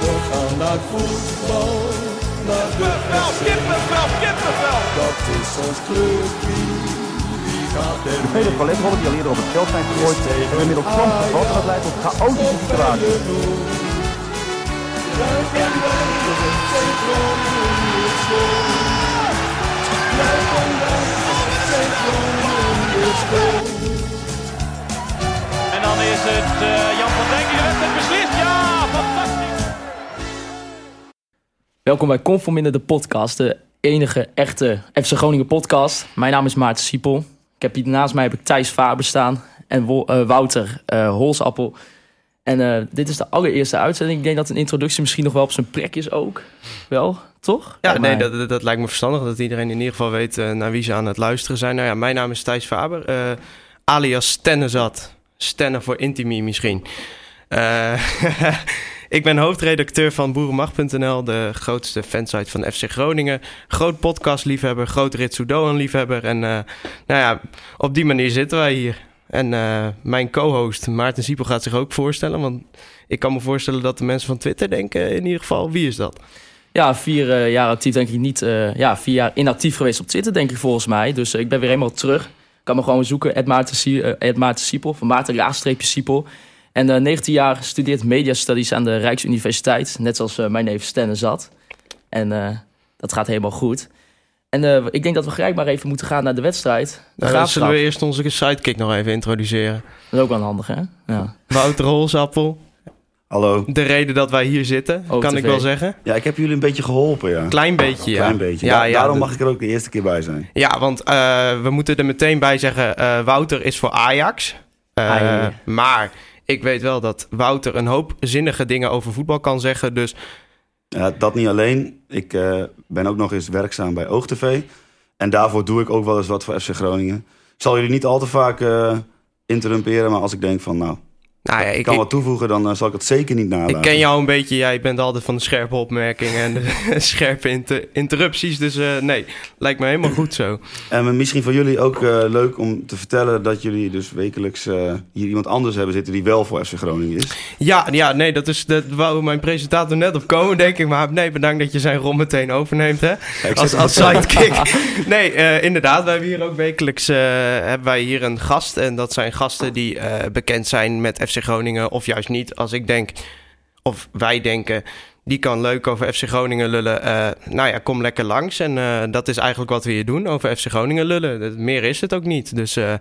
We gaan naar voetbal, naar de Kippenvel, kippenvel, kippenvel. Dat is ons clubje, mee? Vele paletrollen die al eerder op het veld zijn gegooid, hebben inmiddels soms gevat en dat leidt tot chaotische situaties. En dan is het eh, Jan van Dijk die de wedstrijd beslist. Ja, fantastisch. Welkom bij Conforminder de podcast, de enige echte FC Groningen podcast. Mijn naam is Maarten Siepel. Ik heb hier naast mij heb ik Thijs Faber staan en Wo- eh, Wouter eh, Holsappel. En eh, dit is de allereerste uitzending. Ik denk dat een introductie misschien nog wel op zijn plek is ook. Wel, toch? Ja, nee, dat, dat, dat lijkt me verstandig dat iedereen in ieder geval weet naar wie ze aan het luisteren zijn. Nou ja, mijn naam is Thijs Faber, eh, alias Stennezat. Stennen voor Intimi misschien. Ik ben hoofdredacteur van Boerenmacht.nl, de grootste fansite van FC Groningen. Groot podcastliefhebber, groot Ritsudoan-liefhebber. En eh, nou ja, op die manier zitten wij hier. En eh, mijn co-host Maarten Siepel gaat zich ook voorstellen. Want ik kan me voorstellen dat de mensen van Twitter denken in ieder geval, wie is dat? Ja, vier eh, jaar actief denk ik niet. ja, vier jaar inactief geweest op Twitter denk ik volgens mij. Dus ik ben weer helemaal terug. Kan me gewoon zoeken. Ed Maarten, Siepel. Van Maarten Laagstreepje Siepel. En eh 19 jaar studeert Media Studies aan de Rijksuniversiteit. Net zoals eh, mijn neef Stenne zat. En eh, dat gaat helemaal goed. En eh, ik denk dat we gelijk maar even moeten gaan naar de wedstrijd. De Nou, dan graafschap. zullen we eerst onze sidekick nog even introduceren. Dat is ook wel handig, hè? Ja. Wouter Holsappel, Hallo. de reden dat wij hier zitten, OTV. kan ik wel zeggen. Ja, ik heb jullie een beetje geholpen, ja. Klein beetje, ja. Klein beetje. Ja, Da- ja, daarom de- mag ik er ook de eerste keer bij zijn. Ja, want eh, we moeten er meteen bij zeggen, eh, Wouter is voor Ajax. Eh, Ai. maar ik weet wel dat Wouter een hoop zinnige dingen over voetbal kan zeggen. Dus Ja, dat niet alleen. Ik eh, ben ook nog eens werkzaam bij OogTV. En daarvoor doe ik ook wel eens wat voor FC Groningen. Ik zal jullie niet al te vaak eh interrumperen, maar als ik denk van, nou, nou ja, ik kan ik, wat toevoegen, dan eh, zal ik het zeker niet nalaten. ik ken jou een beetje. Jij bent altijd van de scherpe opmerkingen en de scherpe inter- interrupties. Dus eh, nee, lijkt me helemaal goed zo. En misschien voor jullie ook eh, leuk om te vertellen dat jullie dus wekelijks hier iemand anders hebben zitten die wel voor FC Groningen is. Ja, ja, nee, dat is dat wou mijn presentator net op komen, denk ik. Maar nee, bedankt dat je zijn rol meteen overneemt, hè? Als, als sidekick. nee, inderdaad, wij hebben hier ook wekelijks hebben wij hier een gast. En dat zijn gasten die bekend zijn met FC Groningen of juist niet. Als ik denk, of wij denken, die kan leuk over FC Groningen lullen. eh, nou ja, kom lekker langs. En eh, dat is eigenlijk wat we hier doen, over FC Groningen lullen. Meer is het ook niet. Dus eh,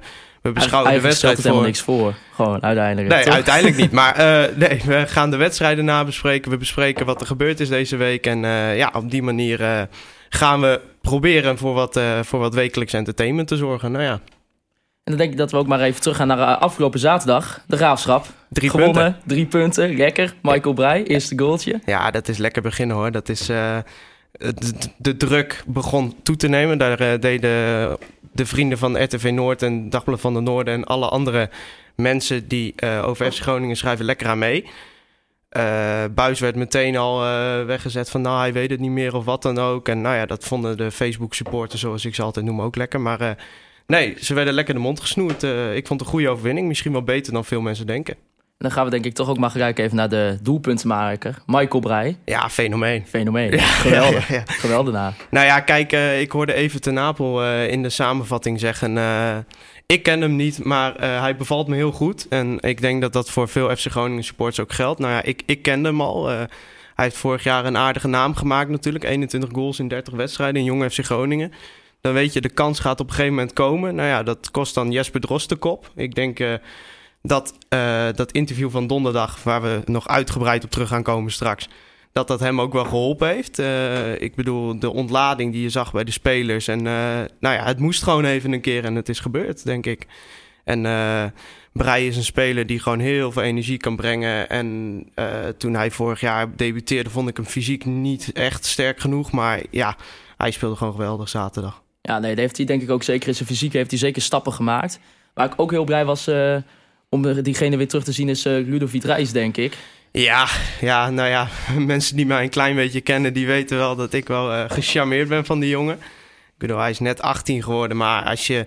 we beschouwen de wedstrijd het helemaal voor... niks voor. Gewoon uiteindelijk. Nee, toch? uiteindelijk niet. Maar nee, we gaan de wedstrijden nabespreken. We bespreken wat er gebeurd is deze week. En ja, op die manier gaan we proberen voor wat, voor wat wekelijks entertainment te zorgen. Nou ja, En dan denk ik dat we ook maar even teruggaan naar eh, afgelopen zaterdag. De graafschap. drie Gewonnen, punten. drie punten. Lekker. Michael Breij, eerste goaltje. Ja, dat is lekker beginnen hoor. Dat is, eh, de, de druk begon toe te nemen. Daar eh, deden de vrienden van RTV Noord en Dagblad van de Noorden... en alle andere mensen die eh, over FC Groningen schrijven lekker aan mee. Eh Buis werd meteen al eh, weggezet van nou, hij weet het niet meer of wat dan ook. En nou ja, dat vonden de Facebook supporters, zoals ik ze altijd noem, ook lekker. Maar eh, nee, ze werden lekker de mond gesnoerd. Eh, ik vond het een goede overwinning. Misschien wel beter dan veel mensen denken. En dan gaan we denk ik toch ook maar gelijk even naar de doelpuntenmaker. Michael Breij. Ja, fenomeen. Fenomeen. Ja, Geweldig. ja, ja. Geweldenaar. Nou ja, kijk, eh, ik hoorde even ten Napel eh, in de samenvatting zeggen... ik ken hem niet, maar hij bevalt me heel goed. En ik denk dat dat voor veel FC Groningen supporters ook geldt. Nou ja, ik, ik kende hem al. Hij heeft vorig jaar een aardige naam gemaakt natuurlijk. 21 goals in 30 wedstrijden in Jong FC Groningen. Dan weet je, de kans gaat op een gegeven moment komen. Nou ja, dat kost dan Jesper Drost de kop. Ik denk eh, dat eh, dat interview van donderdag... waar we nog uitgebreid op terug gaan komen straks dat dat hem ook wel geholpen heeft. Eh, ik bedoel, de ontlading die je zag bij de spelers. En nou ja, het moest gewoon even een keer en het is gebeurd, denk ik. En eh Breij is een speler die gewoon heel veel energie kan brengen. En toen hij vorig jaar debuteerde, vond ik hem fysiek niet echt sterk genoeg. Maar ja, hij speelde gewoon geweldig zaterdag. Ja, nee, dat heeft hij denk ik ook zeker in zijn fysiek heeft hij zeker stappen gemaakt. Waar ik ook heel blij was eh, om diegene weer terug te zien is eh Ludovic Reis, denk ik. Ja, ja, nou ja, mensen die mij een klein beetje kennen, die weten wel dat ik wel eh gecharmeerd ben van die jongen. Ik bedoel, hij is net 18 geworden, maar als je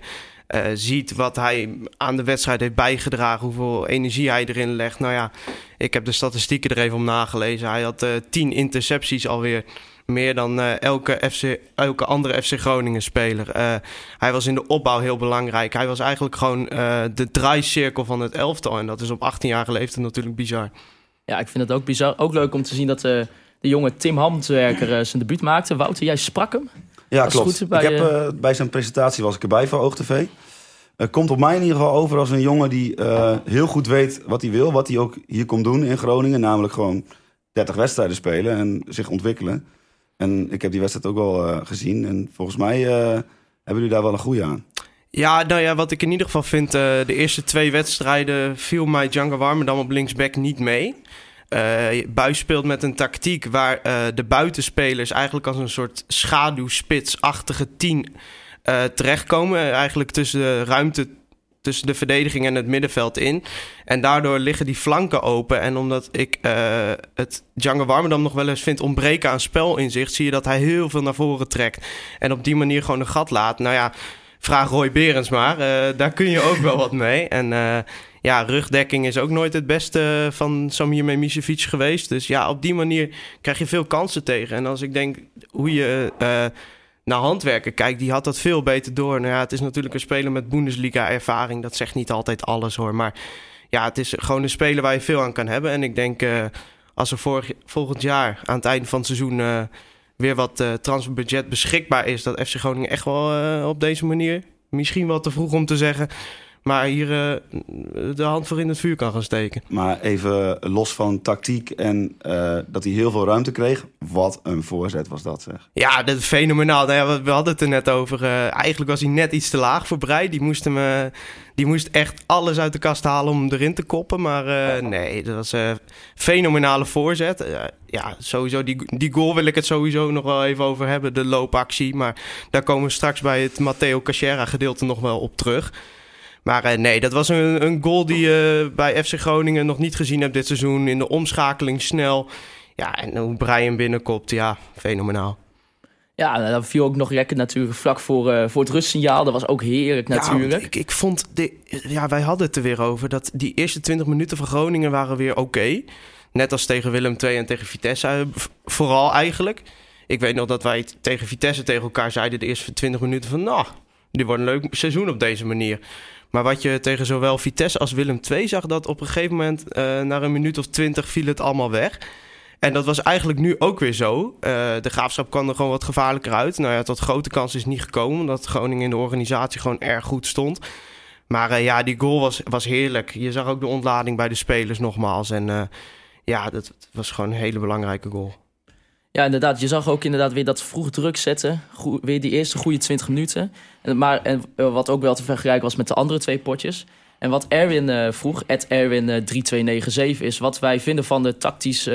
ziet wat hij aan de wedstrijd heeft bijgedragen, hoeveel energie hij erin legt. Nou ja, ik heb de statistieken er even om nagelezen. Hij had uh, tien intercepties alweer. Meer dan uh, elke, FC, elke andere FC Groningen speler. hij was in de opbouw heel belangrijk. Hij was eigenlijk gewoon de draaicirkel van het elftal. En dat is op 18-jarige leeftijd natuurlijk bizar. Ja, ik vind het ook bizar. Ook leuk om te zien dat de jonge Tim Hamtwerker zijn debuut maakte. Wouter, jij sprak hem? Ja, klopt. Bij, ik heb, uh, bij zijn presentatie was ik erbij van OogTV. Uh, komt op mij in ieder geval over als een jongen die uh, heel goed weet wat hij wil. Wat hij ook hier komt doen in Groningen. Namelijk gewoon 30 wedstrijden spelen en zich ontwikkelen. En ik heb die wedstrijd ook wel gezien. En volgens mij hebben jullie daar wel een goede aan. Ja, nou ja, wat ik in ieder geval vind, de eerste twee wedstrijden viel mij Django Warmerdam op linksback niet mee. Uh, Buis speelt met een tactiek waar uh, de buitenspelers eigenlijk als een soort schaduwspitsachtige tien terechtkomen. Eigenlijk tussen de ruimte tussen de verdediging en het middenveld in. En daardoor liggen die flanken open. En omdat ik het Django Warmerdam nog wel eens vind ontbreken aan spelinzicht... zie je dat hij heel veel naar voren trekt. En op die manier gewoon een gat laat. Nou ja, vraag Roy Berens maar. daar kun je ook wel wat mee. En ja, rugdekking is ook nooit het beste van Samir Memisevic geweest. Dus ja, op die manier krijg je veel kansen tegen. En als ik denk hoe je naar handwerken kijkt, die had dat veel beter door. Nou ja, het is natuurlijk een speler met Bundesliga-ervaring. Dat zegt niet altijd alles hoor. Maar ja, het is gewoon een speler waar je veel aan kan hebben. En ik denk uh, als er volgend jaar aan het einde van het seizoen uh, weer wat transferbudget beschikbaar is, dat FC Groningen echt wel op deze manier, misschien wel te vroeg om te zeggen maar hier uh, de hand voor in het vuur kan gaan steken. Maar even los van tactiek en uh, dat hij heel veel ruimte kreeg. Wat een voorzet was dat zeg. Ja, dat is fenomenaal. Nou ja, we hadden het er net over. Uh, eigenlijk was hij net iets te laag voor Brei. Die moest, hem, die moest echt alles uit de kast halen om hem erin te koppen. Maar nee, dat was een fenomenale voorzet. ja, sowieso die, die goal wil ik het sowieso nog wel even over hebben. De loopactie. Maar daar komen we straks bij het Matteo Cachera gedeelte nog wel op terug. Maar uh, nee, dat was een, een goal die je uh, bij FC Groningen nog niet gezien hebt dit seizoen. In de omschakeling snel. Ja, en hoe Brian binnenkomt, ja, fenomenaal. Ja, dat viel ook nog lekker natuurlijk vlak voor, uh, voor het rustsignaal. Dat was ook heerlijk natuurlijk. Ja, ik, ik vond, de, ja, wij hadden het er weer over, dat die eerste 20 minuten van Groningen waren weer oké. Net als tegen Willem II en tegen Vitesse, vooral eigenlijk. Ik weet nog dat wij tegen Vitesse tegen elkaar zeiden de eerste 20 minuten van... nou, dit wordt een leuk seizoen op deze manier. Maar wat je tegen zowel Vitesse als Willem II zag, dat op een gegeven moment, uh, na een minuut of twintig, viel het allemaal weg. En dat was eigenlijk nu ook weer zo. Uh, de graafschap kwam er gewoon wat gevaarlijker uit. Nou ja, tot grote kans is niet gekomen, omdat Groningen in de organisatie gewoon erg goed stond. Maar uh, ja, die goal was, was heerlijk. Je zag ook de ontlading bij de spelers nogmaals. En ja, dat was gewoon een hele belangrijke goal. Ja, inderdaad. Je zag ook inderdaad weer dat vroeg druk zetten. weer die eerste goede 20 minuten. Maar, en wat ook wel te vergelijken was met de andere twee potjes. En wat Erwin uh, vroeg, Erwin uh, 3297, is wat wij vinden van de tactisch...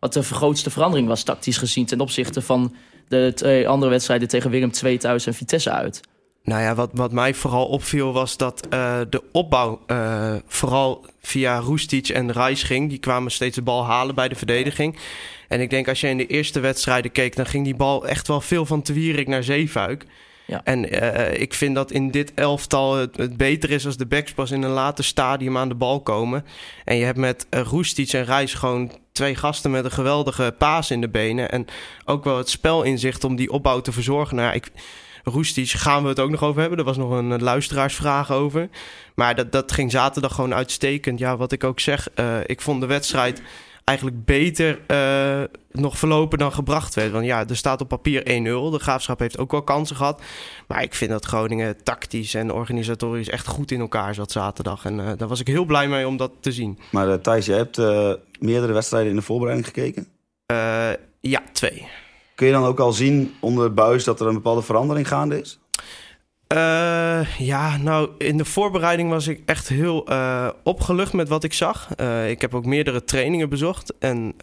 Wat de grootste verandering was tactisch gezien... ten opzichte van de twee andere wedstrijden tegen Willem II thuis en Vitesse uit. Nou ja, wat, wat mij vooral opviel was dat de opbouw uh, vooral via Roestic en Reis ging. Die kwamen steeds de bal halen bij de verdediging. En ik denk als je in de eerste wedstrijden keek, dan ging die bal echt wel veel van Twierik naar Zeefuik. Ja. En uh, ik vind dat in dit elftal het, beter is als de backs pas in een later stadium aan de bal komen. En je hebt met uh, Roestic en Reis gewoon twee gasten met een geweldige paas in de benen. En ook wel het spelinzicht om die opbouw te verzorgen. Nou ik gaan we het ook nog over hebben. Er was nog een luisteraarsvraag over. Maar dat, dat ging zaterdag gewoon uitstekend. Ja, wat ik ook zeg, uh, ik vond de wedstrijd eigenlijk beter uh, nog verlopen dan gebracht werd. Want ja, er staat op papier 1-0. De Graafschap heeft ook wel kansen gehad. Maar ik vind dat Groningen tactisch en organisatorisch echt goed in elkaar zat zaterdag. En uh, daar was ik heel blij mee om dat te zien. Maar uh, Thijs, je hebt meerdere wedstrijden in de voorbereiding gekeken? ja, twee. Kun je dan ook al zien onder buis dat er een bepaalde verandering gaande is? Uh, ja, nou, in de voorbereiding was ik echt heel uh, opgelucht met wat ik zag. Uh, ik heb ook meerdere trainingen bezocht. En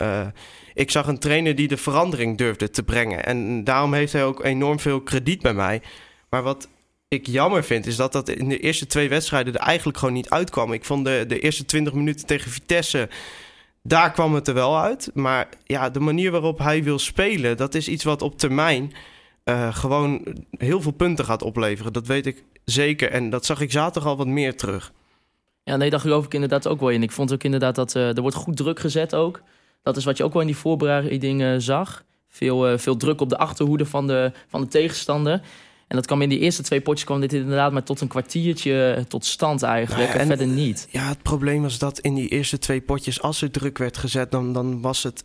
ik zag een trainer die de verandering durfde te brengen. En daarom heeft hij ook enorm veel krediet bij mij. Maar wat ik jammer vind, is dat dat in de eerste twee wedstrijden er eigenlijk gewoon niet uitkwam. Ik vond de, de eerste 20 minuten tegen Vitesse daar kwam het er wel uit. Maar ja, de manier waarop hij wil spelen, dat is iets wat op termijn uh, gewoon heel veel punten gaat opleveren. Dat weet ik zeker. En dat zag ik zaterdag al wat meer terug. Ja, nee, daar geloof ik inderdaad ook wel in. Ik vond ook inderdaad dat uh, er wordt goed druk gezet ook. Dat is wat je ook wel in die voorbereiding uh, zag. Veel, uh, veel druk op de achterhoede van de, van de tegenstander. En dat kwam in die eerste twee potjes kwam dit inderdaad maar tot een kwartiertje tot stand eigenlijk. Nou ja, en, en, verder niet. Ja, het probleem was dat in die eerste twee potjes, als er druk werd gezet, dan, dan was het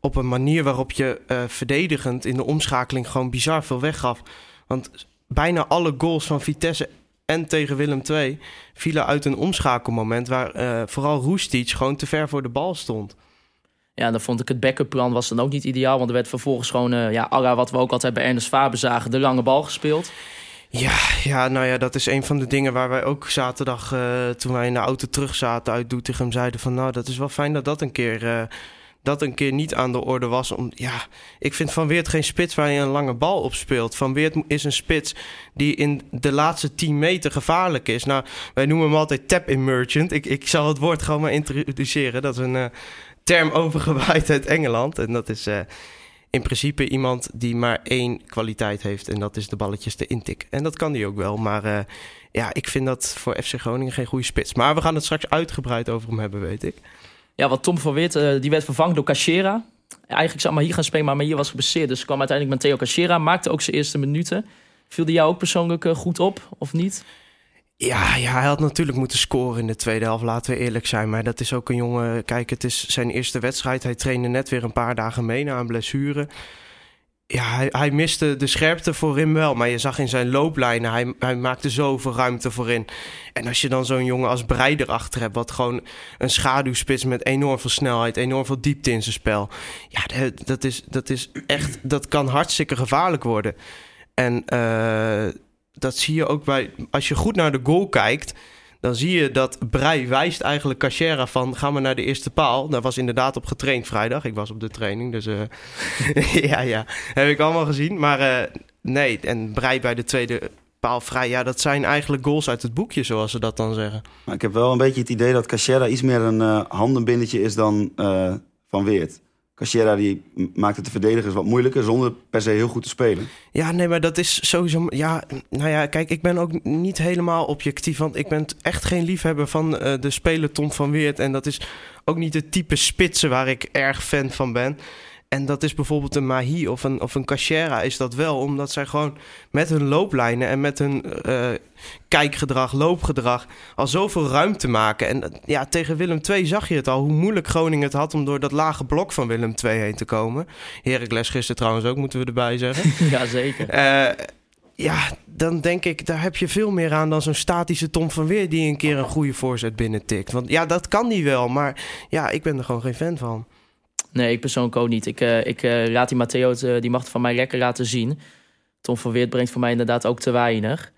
op een manier waarop je verdedigend in de omschakeling gewoon bizar veel weggaf. Want bijna alle goals van Vitesse en tegen Willem II vielen uit een omschakelmoment waar uh, vooral Roestic gewoon te ver voor de bal stond. Ja, dan vond ik het backup plan was dan ook niet ideaal. Want er werd vervolgens gewoon, uh, ja, alla wat we ook altijd bij Ernest Faber zagen, de lange bal gespeeld. Ja, ja, nou ja, dat is een van de dingen waar wij ook zaterdag, uh, toen wij in de auto terug zaten uit Doetinchem, zeiden van nou, dat is wel fijn dat dat een keer dat een keer niet aan de orde was. Om, ja, ik vind Van Weert geen spits waar je een lange bal op speelt. Van Weert is een spits die in de laatste 10 meter gevaarlijk is. Nou, wij noemen hem altijd tap emergent. Ik, ik zal het woord gewoon maar introduceren. Dat is een uh, term overgewaaid uit Engeland. En dat is uh, in principe iemand die maar één kwaliteit heeft. En dat is de balletjes te intik. En dat kan hij ook wel. Maar uh, ja, ik vind dat voor FC Groningen geen goede spits. Maar we gaan het straks uitgebreid over hem hebben, weet ik. Ja, wat Tom van Wit, uh, die werd vervangen door Cachera. Eigenlijk zou maar hier gaan spelen, maar, hier was geblesseerd. Dus kwam uiteindelijk Matteo Cachera, maakte ook zijn eerste minuten. Viel die jou ook persoonlijk uh, goed op, of niet? Ja, ja, hij had natuurlijk moeten scoren in de tweede helft, laten we eerlijk zijn. Maar dat is ook een jongen, kijk, het is zijn eerste wedstrijd. Hij trainde net weer een paar dagen mee na een blessure ja, hij, miste de scherpte voorin wel. Maar je zag in zijn looplijnen, hij, hij maakte zoveel ruimte voorin. En als je dan zo'n jongen als Breij erachter hebt... wat gewoon een schaduwspits met enorm veel snelheid... enorm veel diepte in zijn spel. Ja, dat is, dat is echt... dat kan hartstikke gevaarlijk worden. En uh, dat zie je ook bij... als je goed naar de goal kijkt dan zie je dat Brei wijst eigenlijk Cachera van... gaan we naar de eerste paal. Daar was inderdaad op getraind vrijdag. Ik was op de training, dus uh, ja, ja. Heb ik allemaal gezien. Maar uh, nee, en Brei bij de tweede paal vrij. Ja, dat zijn eigenlijk goals uit het boekje, zoals ze dat dan zeggen. Maar ik heb wel een beetje het idee dat Cachera iets meer een uh, handenbindetje is dan Van Weert. Cachera die maakt het de verdedigers wat moeilijker zonder per se heel goed te spelen. Ja, nee, maar dat is sowieso. Ja, nou ja, kijk, ik ben ook niet helemaal objectief. Want ik ben echt geen liefhebber van uh, de speler Tom van Weert. En dat is ook niet het type spitsen waar ik erg fan van ben. En dat is bijvoorbeeld een Mahi of een, of een Cachera is dat wel. Omdat zij gewoon met hun looplijnen en met hun uh, kijkgedrag, loopgedrag... al zoveel ruimte maken. En ja, tegen Willem II zag je het al. Hoe moeilijk Groningen het had om door dat lage blok van Willem II heen te komen. Heracles gisteren trouwens ook, moeten we erbij zeggen. ja, zeker. Uh, ja, dan denk ik, daar heb je veel meer aan dan zo'n statische Tom van Weer... die een keer een goede voorzet binnentikt. Want ja, dat kan die wel, maar ja, ik ben er gewoon geen fan van. Nee, ik persoonlijk ook niet. Ik, uh, ik uh, laat die Matteo, uh, die mag het van mij lekker laten zien. Tom van Weert brengt voor mij inderdaad ook te weinig.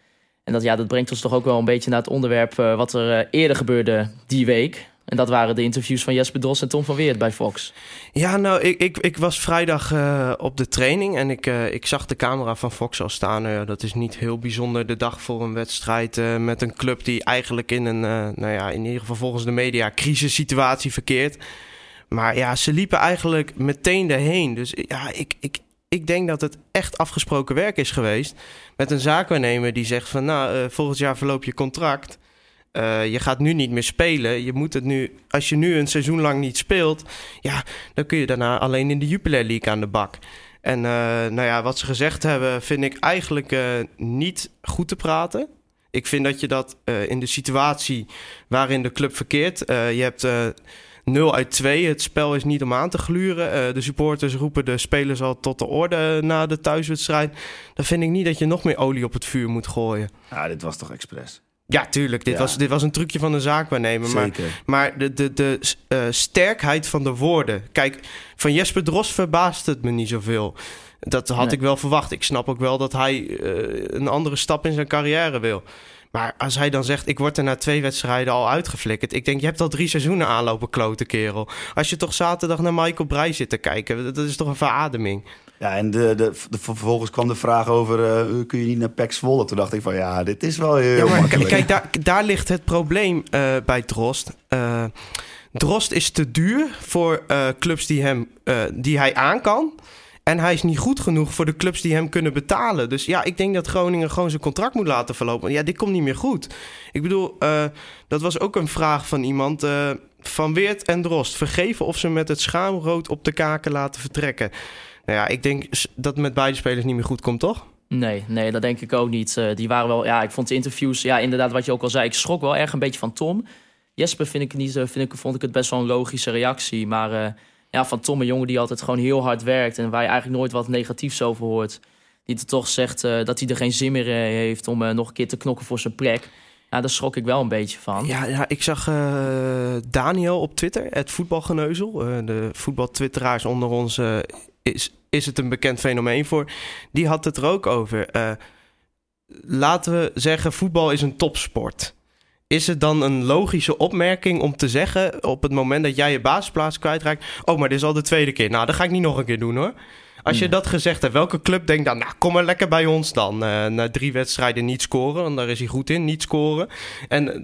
En dat, ja, dat brengt ons toch ook wel een beetje naar het onderwerp wat er eerder gebeurde die week. En dat waren de interviews van Jesper Dos en Tom van Weert bij Fox. Ja, nou, ik, ik, ik was vrijdag op de training en ik, ik zag de camera van Fox al staan. dat is niet heel bijzonder de dag voor een wedstrijd met een club die eigenlijk in een, nou ja, in ieder geval volgens de media, crisissituatie verkeert. Maar ja, ze liepen eigenlijk meteen erheen. Dus ja, ik, ik, ik denk dat het echt afgesproken werk is geweest. Met een zaakwaarnemer die zegt van nou, uh, volgend jaar verloop je contract. Uh, je gaat nu niet meer spelen. Je moet het nu, als je nu een seizoen lang niet speelt, ja, dan kun je daarna alleen in de Jupiler League aan de bak. En uh, nou ja, wat ze gezegd hebben, vind ik eigenlijk niet goed te praten. Ik vind dat je dat in de situatie waarin de club verkeert. je hebt 0 uit 2. Het spel is niet om aan te gluren. Uh, de supporters roepen de spelers al tot de orde na de thuiswedstrijd. Dan vind ik niet dat je nog meer olie op het vuur moet gooien. Ja, dit was toch expres? Ja, tuurlijk. Dit, was, dit was een trucje van de zaakwaarnemer. Zeker. Maar, maar de, de, de uh, sterkheid van de woorden. Kijk, van Jesper Dros verbaast het me niet zoveel. Dat had nee. ik wel verwacht. Ik snap ook wel dat hij uh, een andere stap in zijn carrière wil. Maar als hij dan zegt, ik word er na twee wedstrijden al uitgeflikkerd. Ik denk, je hebt al drie seizoenen aanlopen klote kerel. Als je toch zaterdag naar Michael Breij zit te kijken, dat is toch een verademing. Ja, en de, de, de, vervolgens kwam de vraag over, uh, kun je niet naar Pek Zwolle? Toen dacht ik van, ja, dit is wel heel ja, makkelijk. Kijk, daar, daar ligt het probleem uh, bij Drost. Uh, Drost is te duur voor clubs die, hem, die hij aan kan. En hij is niet goed genoeg voor de clubs die hem kunnen betalen. Dus ja, ik denk dat Groningen gewoon zijn contract moet laten verlopen. Ja, dit komt niet meer goed. Ik bedoel, uh, dat was ook een vraag van iemand. Uh, van Weert en Drost. Vergeven of ze met het schaamrood op de kaken laten vertrekken. Nou ja, ik denk dat met beide spelers niet meer goed komt, toch? Nee, nee, dat denk ik ook niet. Uh, die waren wel, ja, ik vond de interviews, ja, inderdaad, wat je ook al zei, ik schrok wel erg een beetje van Tom. Jesper vind ik niet, vind ik, vond ik het best wel een logische reactie. Maar ja, van Tom, een jongen die altijd gewoon heel hard werkt en waar je eigenlijk nooit wat negatiefs over hoort. Die toch zegt uh, dat hij er geen zin meer heeft om nog een keer te knokken voor zijn plek. Ja, daar schrok ik wel een beetje van. Ja, ja ik zag Daniel op Twitter, het voetbalgeneuzel. De voetbaltwitteraars onder ons is, is het een bekend fenomeen voor. Die had het er ook over. laten we zeggen, voetbal is een topsport. Is het dan een logische opmerking om te zeggen op het moment dat jij je basisplaats kwijtraakt... oh, maar dit is al de tweede keer. Nou, dat ga ik niet nog een keer doen hoor. Als je dat gezegd hebt, welke club denkt dan, nou kom maar lekker bij ons dan. Uh, na drie wedstrijden niet scoren, want daar is hij goed in, niet scoren. En eh,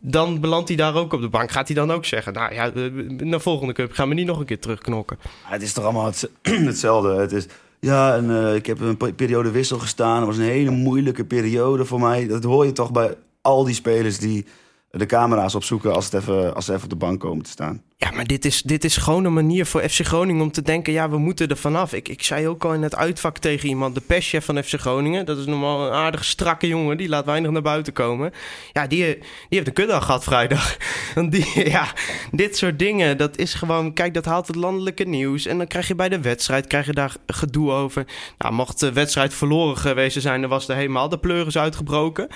dan belandt hij daar ook op de bank. Gaat hij dan ook zeggen, nou ja, naar de volgende cup gaan we niet nog een keer terugknokken. Het is toch allemaal hetzelfde. Het is, ja, en, uh, ik heb een periode wissel gestaan. Dat was een hele moeilijke periode voor mij. Dat hoor je toch bij al die spelers die de camera's opzoeken als, het even, als ze even op de bank komen te staan. Ja, maar dit is, dit is gewoon een manier voor FC Groningen om te denken... ja, we moeten er vanaf. Ik, ik zei ook al in het uitvak tegen iemand... de perschef van FC Groningen, dat is normaal een aardig strakke jongen... die laat weinig naar buiten komen. Ja, die, die heeft een kuddag gehad vrijdag. die, ja, dit soort dingen, dat is gewoon... kijk, dat haalt het landelijke nieuws... en dan krijg je bij de wedstrijd krijg je daar gedoe over. Nou, mocht de wedstrijd verloren geweest zijn... dan was er helemaal de pleuris uitgebroken...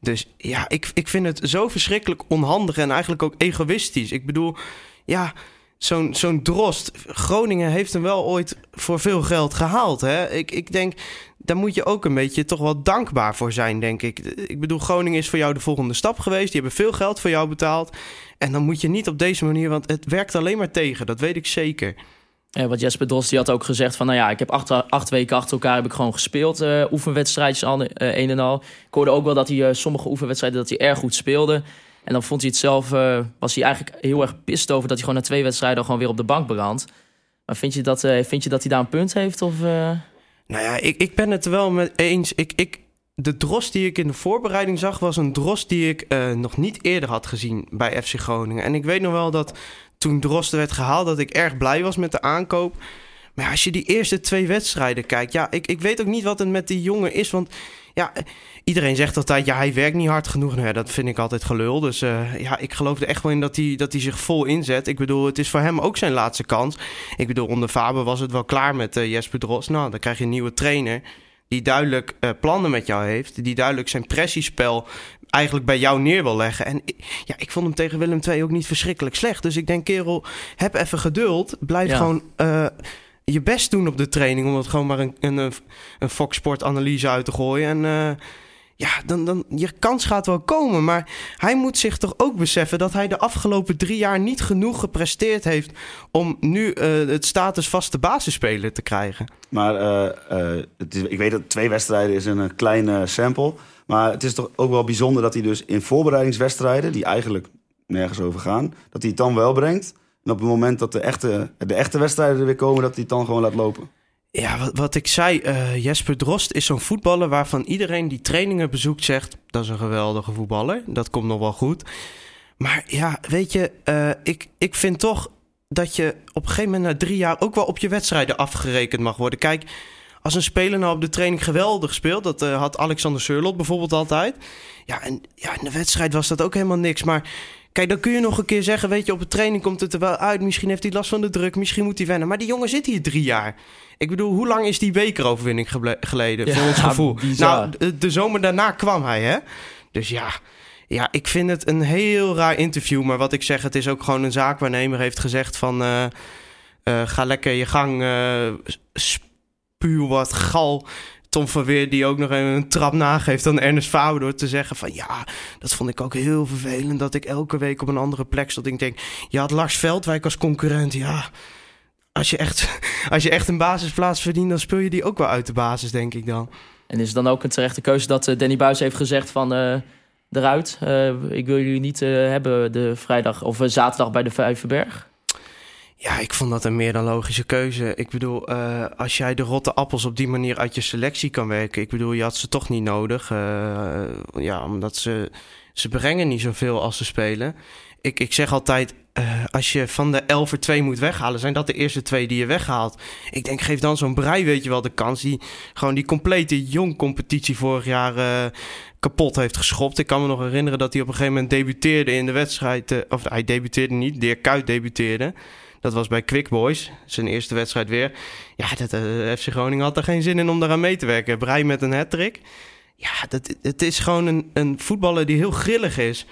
Dus ja, ik, ik vind het zo verschrikkelijk onhandig en eigenlijk ook egoïstisch. Ik bedoel, ja, zo'n zo'n drost. Groningen heeft hem wel ooit voor veel geld gehaald. Hè? Ik, ik denk, daar moet je ook een beetje toch wel dankbaar voor zijn, denk ik. Ik bedoel, Groningen is voor jou de volgende stap geweest. Die hebben veel geld voor jou betaald. En dan moet je niet op deze manier, want het werkt alleen maar tegen. Dat weet ik zeker. Ja, wat Jesper Dos die had ook gezegd van... nou ja, ik heb acht, acht weken achter elkaar heb ik gewoon gespeeld. Uh, oefenwedstrijdjes al, uh, een en al. Ik hoorde ook wel dat hij sommige oefenwedstrijden... dat hij erg goed speelde. En dan vond hij het zelf... was hij eigenlijk heel erg pist over... dat hij gewoon na twee wedstrijden gewoon weer op de bank belandt. Maar vind je dat, vind je dat hij daar een punt heeft? Of, Nou ja, ik, ik ben het wel met eens. Ik, ik, de dros die ik in de voorbereiding zag... was een dros die ik nog niet eerder had gezien bij FC Groningen. En ik weet nog wel dat toen Drosten werd gehaald, dat ik erg blij was met de aankoop. Maar als je die eerste twee wedstrijden kijkt, ja, ik, ik weet ook niet wat het met die jongen is. Want ja, iedereen zegt altijd, ja, hij werkt niet hard genoeg. Nou, dat vind ik altijd gelul. Dus uh, ja, ik geloof er echt wel in dat hij, dat hij zich vol inzet. Ik bedoel, het is voor hem ook zijn laatste kans. Ik bedoel, onder Faber was het wel klaar met uh, Jesper Dros. Nou, dan krijg je een nieuwe trainer die duidelijk uh, plannen met jou heeft. Die duidelijk zijn pressiespel eigenlijk bij jou neer wil leggen. En ja, ik vond hem tegen Willem II ook niet verschrikkelijk slecht. Dus ik denk, kerel, heb even geduld. Blijf gewoon uh, je best doen op de training. Om het gewoon maar een, een, een Fox Sport analyse uit te gooien. En uh, ja, dan, dan, je kans gaat wel komen. Maar hij moet zich toch ook beseffen dat hij de afgelopen drie jaar niet genoeg gepresteerd heeft. om nu uh, het status vaste basisspeler te krijgen. Maar het is, ik weet dat twee wedstrijden is een kleine sample. Maar het is toch ook wel bijzonder dat hij dus in voorbereidingswedstrijden, die eigenlijk nergens over gaan, dat hij het dan wel brengt. En op het moment dat de echte, de echte wedstrijden er weer komen, dat hij het dan gewoon laat lopen. Ja, wat, wat ik zei, uh, Jesper Drost is zo'n voetballer waarvan iedereen die trainingen bezoekt zegt... dat is een geweldige voetballer, dat komt nog wel goed. Maar ja, weet je, uh, ik, ik vind toch dat je op een gegeven moment na drie jaar... ook wel op je wedstrijden afgerekend mag worden. Kijk, als een speler nou op de training geweldig speelt, dat uh, had Alexander Surlot bijvoorbeeld altijd. Ja, en ja, in de wedstrijd was dat ook helemaal niks. Maar kijk, dan kun je nog een keer zeggen, weet je, op de training komt het er wel uit. Misschien heeft hij last van de druk, misschien moet hij wennen. Maar die jongen zit hier drie jaar. Ik bedoel, hoe lang is die bekeroverwinning geleden, ja, voor ons gevoel? Nou, de, de zomer daarna kwam hij, hè? Dus ja, ja, ik vind het een heel raar interview. Maar wat ik zeg, het is ook gewoon een zaakwaarnemer heeft gezegd van... Uh, uh, ga lekker je gang, uh, puur wat gal. Tom van Weer die ook nog een trap nageeft aan Ernest Faber door te zeggen van ja, dat vond ik ook heel vervelend dat ik elke week op een andere plek stond. Ik denk, je had Lars Veldwijk als concurrent, ja. Als je, echt, als je echt een basisplaats verdient, dan speel je die ook wel uit de basis, denk ik dan. En is het dan ook een terechte keuze dat uh, Danny Buis heeft gezegd van uh, eruit, uh, ik wil jullie niet hebben de vrijdag of zaterdag bij de Vijverberg? Ja, ik vond dat een meer dan logische keuze. Ik bedoel, uh, als jij de rotte appels op die manier uit je selectie kan werken. Ik bedoel, je had ze toch niet nodig. Uh, ja, omdat ze, ze brengen niet zoveel als ze spelen. Ik, ik zeg altijd, uh, als je van de 11 er twee moet weghalen, zijn dat de eerste twee die je weghaalt. Ik denk, geef dan zo'n brei, weet je wel, de kans. Die gewoon die complete jong competitie vorig jaar kapot heeft geschopt. Ik kan me nog herinneren dat hij op een gegeven moment debuteerde in de wedstrijd. Of hij debuteerde niet, de Kuit debuteerde. Dat was bij Quick Boys, zijn eerste wedstrijd weer. Ja, dat, uh, FC Groningen had er geen zin in om daaraan mee te werken. Brei met een hat-trick. Ja, dat, het is gewoon een, een voetballer die heel grillig is.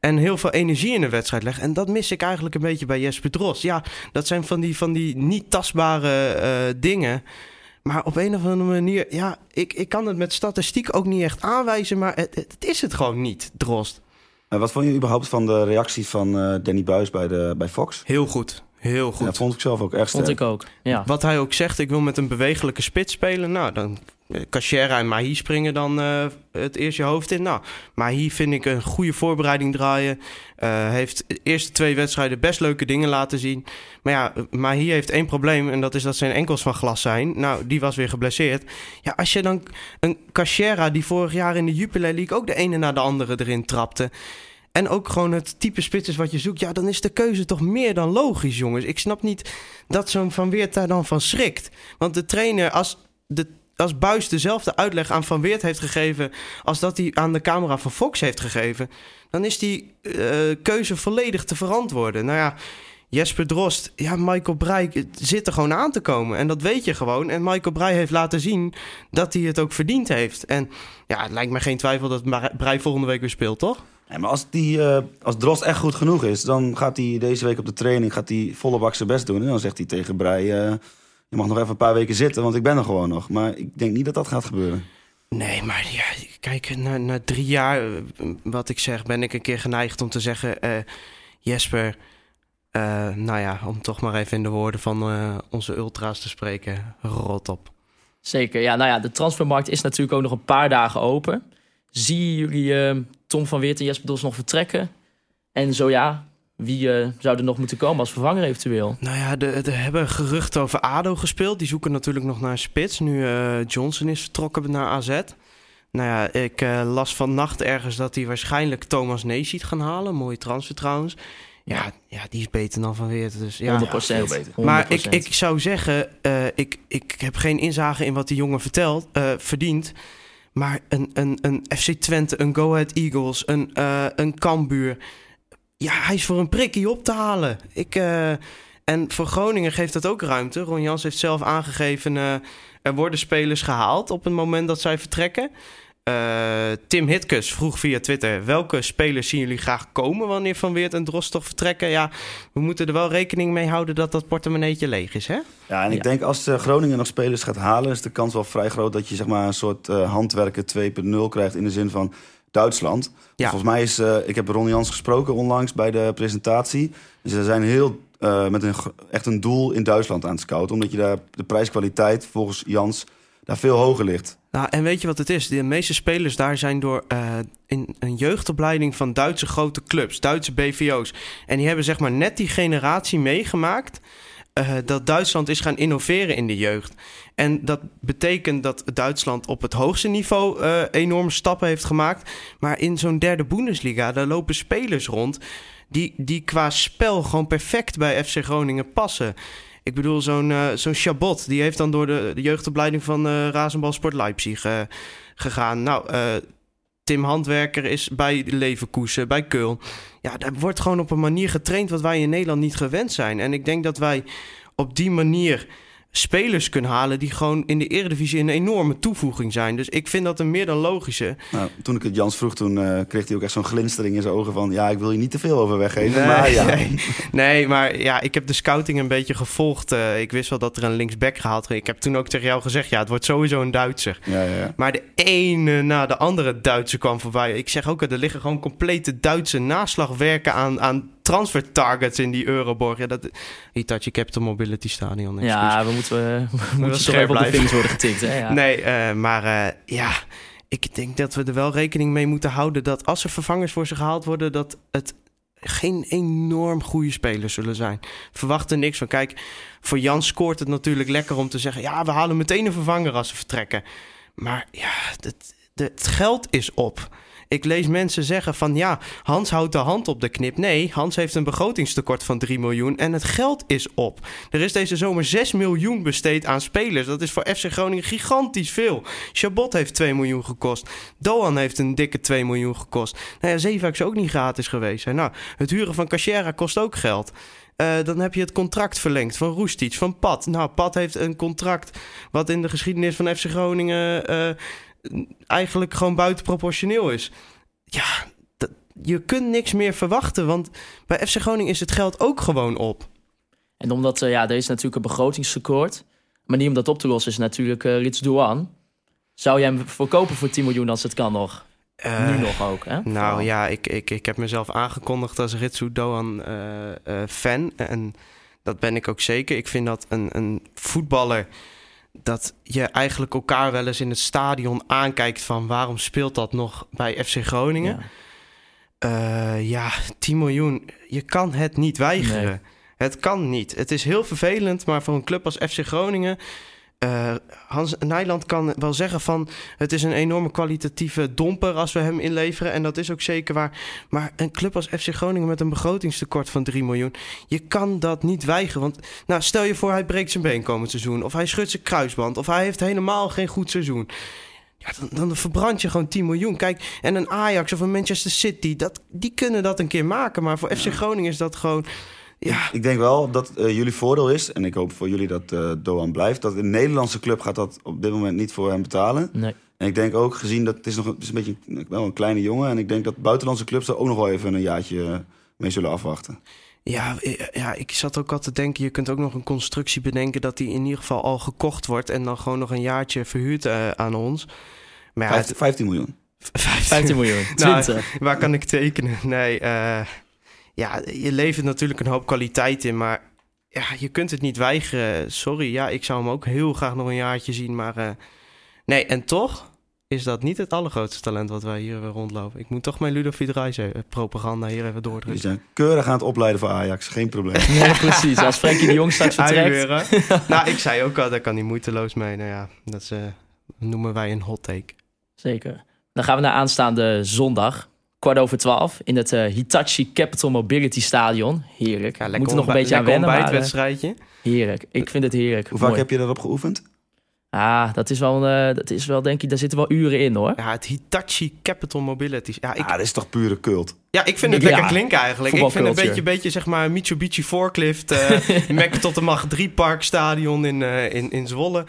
En heel veel energie in een wedstrijd legt. En dat mis ik eigenlijk een beetje bij Jesper Drost. Ja, dat zijn van die, van die niet tastbare uh, dingen. Maar op een of andere manier, ja, ik, ik kan het met statistiek ook niet echt aanwijzen. Maar het, het is het gewoon niet, Drost. En wat vond je überhaupt van de reactie van uh, Danny Buis bij, de, bij Fox? Heel goed. Heel goed. Ja, vond ik zelf ook echt Vond ik ook, ja. Wat hij ook zegt, ik wil met een bewegelijke spits spelen. Nou, dan Cachera en Mahi springen dan uh, het eerst je hoofd in. Nou, Mahi vind ik een goede voorbereiding draaien. Uh, heeft de eerste twee wedstrijden best leuke dingen laten zien. Maar ja, Mahi heeft één probleem en dat is dat zijn enkels van glas zijn. Nou, die was weer geblesseerd. Ja, als je dan een Cachera die vorig jaar in de Jupiler League ook de ene na de andere erin trapte... En ook gewoon het type spits is wat je zoekt. Ja, dan is de keuze toch meer dan logisch, jongens. Ik snap niet dat zo'n Van Weert daar dan van schrikt. Want de trainer, als, de, als Buis dezelfde uitleg aan Van Weert heeft gegeven... als dat hij aan de camera van Fox heeft gegeven... dan is die uh, keuze volledig te verantwoorden. Nou ja, Jesper Drost, ja, Michael Breij zit er gewoon aan te komen. En dat weet je gewoon. En Michael Breij heeft laten zien dat hij het ook verdiend heeft. En ja, het lijkt me geen twijfel dat Breij volgende week weer speelt, toch? Ja, maar als, die, uh, als Drost echt goed genoeg is, dan gaat hij deze week op de training gaat hij volle bak zijn best doen. En dan zegt hij tegen Brei, uh, je mag nog even een paar weken zitten, want ik ben er gewoon nog. Maar ik denk niet dat dat gaat gebeuren. Nee, maar ja, kijk, na, na drie jaar, uh, wat ik zeg, ben ik een keer geneigd om te zeggen... Jesper, nou ja, om toch maar even in de woorden van onze ultra's te spreken, rot op. Zeker, ja, nou ja, de transfermarkt is natuurlijk ook nog een paar dagen open. Zien jullie Tom van Weert en Jesper Dos nog vertrekken? En zo ja, wie uh, zou er nog moeten komen als vervanger eventueel? Nou ja, er hebben geruchten over ADO gespeeld. Die zoeken natuurlijk nog naar een spits. Nu uh, Johnson is vertrokken naar AZ. Nou ja, ik uh, las vannacht ergens dat hij waarschijnlijk Thomas Nees ziet gaan halen. Mooie transfer trouwens. Ja, ja, die is beter dan Van Weert. Dus, ja, 100%. Ja, beter. 100%. Maar ik, ik zou zeggen, ik, ik heb geen inzage in wat die jongen vertelt, verdient. Maar een, een, een FC Twente, een Go Ahead Eagles, een, uh, een Cambuur. Ja, hij is voor een prikkie op te halen. Ik, uh, en voor Groningen geeft dat ook ruimte. Ron Jans heeft zelf aangegeven... Uh, er worden spelers gehaald op het moment dat zij vertrekken. Uh, Tim Hitkus vroeg via Twitter: welke spelers zien jullie graag komen wanneer Van Weert en Drost toch vertrekken? Ja, we moeten er wel rekening mee houden dat dat portemonneetje leeg is, hè? Ja, en ik denk als uh, Groningen nog spelers gaat halen, is de kans wel vrij groot dat je zeg maar een soort uh, handwerken 2.0 krijgt in de zin van Duitsland. Ja. Volgens mij is, ik heb Ron Jans gesproken onlangs bij de presentatie. Dus ze zijn heel met een, echt een doel in Duitsland aan het scouten, omdat je daar de prijskwaliteit volgens Jans daar veel hoger ligt. Nou, en weet je wat het is? De meeste spelers daar zijn door uh, in een jeugdopleiding van Duitse grote clubs, Duitse BVO's. En die hebben zeg maar net die generatie meegemaakt. Uh, dat Duitsland is gaan innoveren in de jeugd. En dat betekent dat Duitsland op het hoogste niveau uh, enorme stappen heeft gemaakt. Maar in zo'n derde Bundesliga, daar lopen spelers rond. Die, die qua spel gewoon perfect bij FC Groningen passen. Ik bedoel, zo'n uh, zo'n Chabot, die heeft dan door de, jeugdopleiding van uh, Razenbalsport Leipzig uh, gegaan. Nou, Tim Handwerker is bij Leverkusen, bij Keul. Ja, daar wordt gewoon op een manier getraind wat wij in Nederland niet gewend zijn. En ik denk dat wij op die manier spelers kunnen halen die gewoon in de Eredivisie een enorme toevoeging zijn. Dus ik vind dat een meer dan logische. Nou, toen ik het Jans vroeg, toen uh, kreeg hij ook echt zo'n glinstering in zijn ogen van... ja, ik wil je niet te veel over weggeven, nee, maar ja. Nee, nee, maar ja, ik heb de scouting een beetje gevolgd. Uh, ik wist wel dat er een linksback gehaald werd. Ik heb toen ook tegen jou gezegd, ja, het wordt sowieso een Duitser. Ja, ja, ja. Maar de ene na de andere Duitser kwam voorbij. Ik zeg ook, er liggen gewoon complete Duitse naslagwerken aan... aan transfer targets in die Euroborg. Ja, dat Hitachi Capital Mobility Stadion. Ja, we moeten, we, we moeten toch even op de vingers worden getikt. Hè? Ja. Nee, uh, maar uh, ja, ik denk dat we er wel rekening mee moeten houden dat als er vervangers voor ze gehaald worden, dat het geen enorm goede spelers zullen zijn. Verwacht er niks van. Kijk, voor Jan scoort het natuurlijk lekker om te zeggen... ja, we halen meteen een vervanger als ze vertrekken. Maar ja, het, het geld is op. Ik lees mensen zeggen van ja, Hans houdt de hand op de knip. Nee, Hans heeft een begrotingstekort van 3 miljoen en het geld is op. Er is deze zomer 6 miljoen besteed aan spelers. Dat is voor FC Groningen gigantisch veel. Chabot heeft 2 miljoen gekost. Doan heeft een dikke 2 miljoen gekost. Nou ja, is ook niet gratis geweest. Nou, het huren van Cachera kost ook geld. Uh, dan heb je het contract verlengd van Roestic, van Pat. Nou, Pat heeft een contract wat in de geschiedenis van FC Groningen... Uh, eigenlijk gewoon buitenproportioneel is. Ja, dat, je kunt niks meer verwachten, want bij FC Groningen is het geld ook gewoon op. En omdat, uh, ja, er is natuurlijk een begrotingstekort. Manier om dat op te lossen is natuurlijk uh, Rits Douan. Zou jij hem verkopen voor 10 miljoen als het kan nog? Uh, nu nog ook, hè? Nou ja, ik, ik, ik heb mezelf aangekondigd als Ritsu Doan fan. En dat ben ik ook zeker. Ik vind dat een, een voetballer dat je eigenlijk elkaar wel eens in het stadion aankijkt van waarom speelt dat nog bij FC Groningen? Ja, uh, ja 10 miljoen. Je kan het niet weigeren. Het kan niet. Het is heel vervelend, maar voor een club als FC Groningen uh, Hans Nijland kan wel zeggen van het is een enorme kwalitatieve domper als we hem inleveren. En dat is ook zeker waar. Maar een club als FC Groningen met een begrotingstekort van 3 miljoen. Je kan dat niet weigeren. Want nou, stel je voor hij breekt zijn been komend seizoen. Of hij schudt zijn kruisband. Of hij heeft helemaal geen goed seizoen. Ja, dan, dan verbrand je gewoon 10 miljoen. Kijk, en een Ajax of een Manchester City, dat, die kunnen dat een keer maken. Maar voor FC Groningen is dat gewoon ja. Ik, denk wel dat uh, jullie voordeel is, en ik hoop voor jullie dat uh, Doan blijft, dat een Nederlandse club gaat dat op dit moment niet voor hem betalen. Nee. En ik denk ook, gezien dat het is nog het is een beetje wel een kleine jongen, en ik denk dat buitenlandse clubs er ook nog wel even een jaartje eh, mee zullen afwachten. Ja, ja, ik zat ook al te denken, je kunt ook nog een constructie bedenken dat die in ieder geval al gekocht wordt en dan gewoon nog een jaartje verhuurd uh, aan ons. Maar ja, 15, 15 miljoen. 15, 15 miljoen, 20. Nou, waar kan ik tekenen? Nee, uh, ja, je levert natuurlijk een hoop kwaliteit in, maar ja, je kunt het niet weigeren. Sorry, ja, ik zou hem ook heel graag nog een jaartje zien, maar uh, nee, en toch is dat niet het allergrootste talent wat wij hier rondlopen. Ik moet toch mijn Ludovic Reise propaganda hier even doordrukken. Die zijn keurig aan het opleiden voor Ajax, geen probleem. Nee, precies. Als Frenkie de Jong straks vertrekt. nou, ik zei ook al, daar kan hij moeiteloos mee. Nou ja, dat uh, noemen wij een hot take. Zeker. Dan gaan we naar aanstaande zondag kwart over twaalf in het uh, Hitachi Capital Mobility Stadion. Heerlijk. Ja, lekker Moet er nog een beetje aan wennen. Maar, het wedstrijdje. Heerlijk. Ik vind het heerlijk. Hoe vaak heb je daarop geoefend? Ah, dat is wel, uh, dat is wel, denk ik, daar zitten wel uren in hoor. Ja, het Hitachi Capital Mobility. Ja, ik... ah, dat is toch pure cult? Ja, ik vind het lekker klinken eigenlijk. Ik vind het een beetje, beetje, zeg maar, Mitsubishi Forklift, uh, Mac tot de Macht 3 Park Stadion in, uh, in, in Zwolle.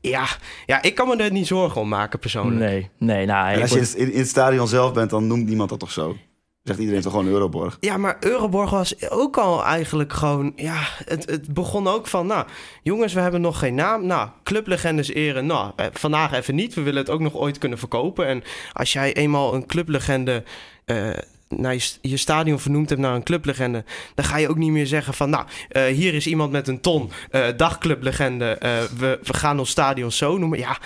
Ja, ja, ik kan me er niet zorgen om maken persoonlijk. Nee, nee. Nou, en als je in, in het stadion zelf bent, dan noemt niemand dat toch zo? Zegt iedereen toch gewoon Euroborg? Ja, maar Euroborg was ook al eigenlijk gewoon... Ja, het, het begon ook van... Nou, jongens, we hebben nog geen naam. Nou, clublegendes eren. Nou, eh, vandaag even niet. We willen het ook nog ooit kunnen verkopen. En als jij eenmaal een clublegende... Uh, naar je, stadion vernoemd hebt naar een clublegende, dan ga je ook niet meer zeggen van, nou, uh, hier is iemand met een ton, uh, dagclublegende, uh, we, we gaan ons stadion zo noemen. Ja,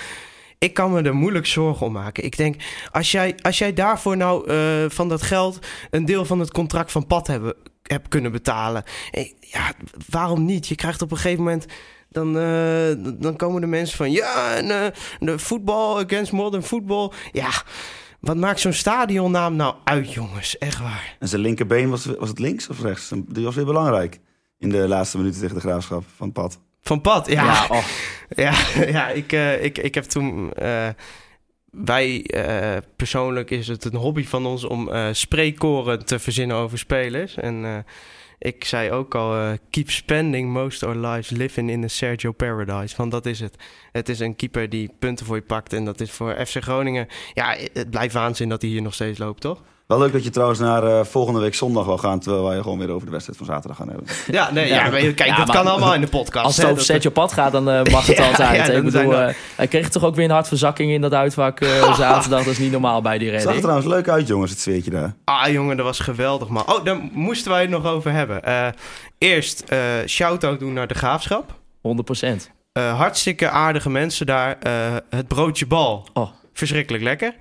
ik kan me er moeilijk zorgen om maken. Ik denk, als jij, als jij daarvoor nou van dat geld een deel van het contract van pad hebben, hebt kunnen betalen, ja, waarom niet? Je krijgt op een gegeven moment dan, dan komen de mensen van ja, de voetbal against modern football. Ja, wat maakt zo'n stadionnaam nou uit, jongens? Echt waar. En zijn linkerbeen, was, was het links of rechts? Die was weer belangrijk in de laatste minuten tegen de graafschap van Pad. Van Pad, ja. Ja, oh. ja, ja, ik, uh, ik, ik heb toen... Uh, wij, uh, persoonlijk is het een hobby van ons om spreekkoren te verzinnen over spelers. En ik zei ook al, uh, keep spending most our lives living in a Sergio Paradise. Want dat is het. Het is een keeper die punten voor je pakt. En dat is voor FC Groningen... Ja, het blijft waanzin dat hij hier nog steeds loopt, toch? Wel leuk dat je trouwens naar uh, volgende week zondag wil gaan... terwijl wij gewoon weer over de wedstrijd van zaterdag gaan hebben. Ja, nee, ja, kijk, ja, dat kan allemaal in de podcast. Als het over Sergio Pad gaat, dan uh, mag het altijd. ik bedoel, uh, hij kreeg toch ook weer een hartverzakking in dat uitvak zaterdag. Dat is niet normaal bij die redding. Zag er trouwens leuk uit, jongens, het zweetje daar. Ah, jongen, dat was geweldig, man. Oh, daar moesten wij het nog over hebben. eerst shout-out doen naar de Graafschap. 100% hartstikke aardige mensen daar. het broodje bal. Oh. Verschrikkelijk lekker.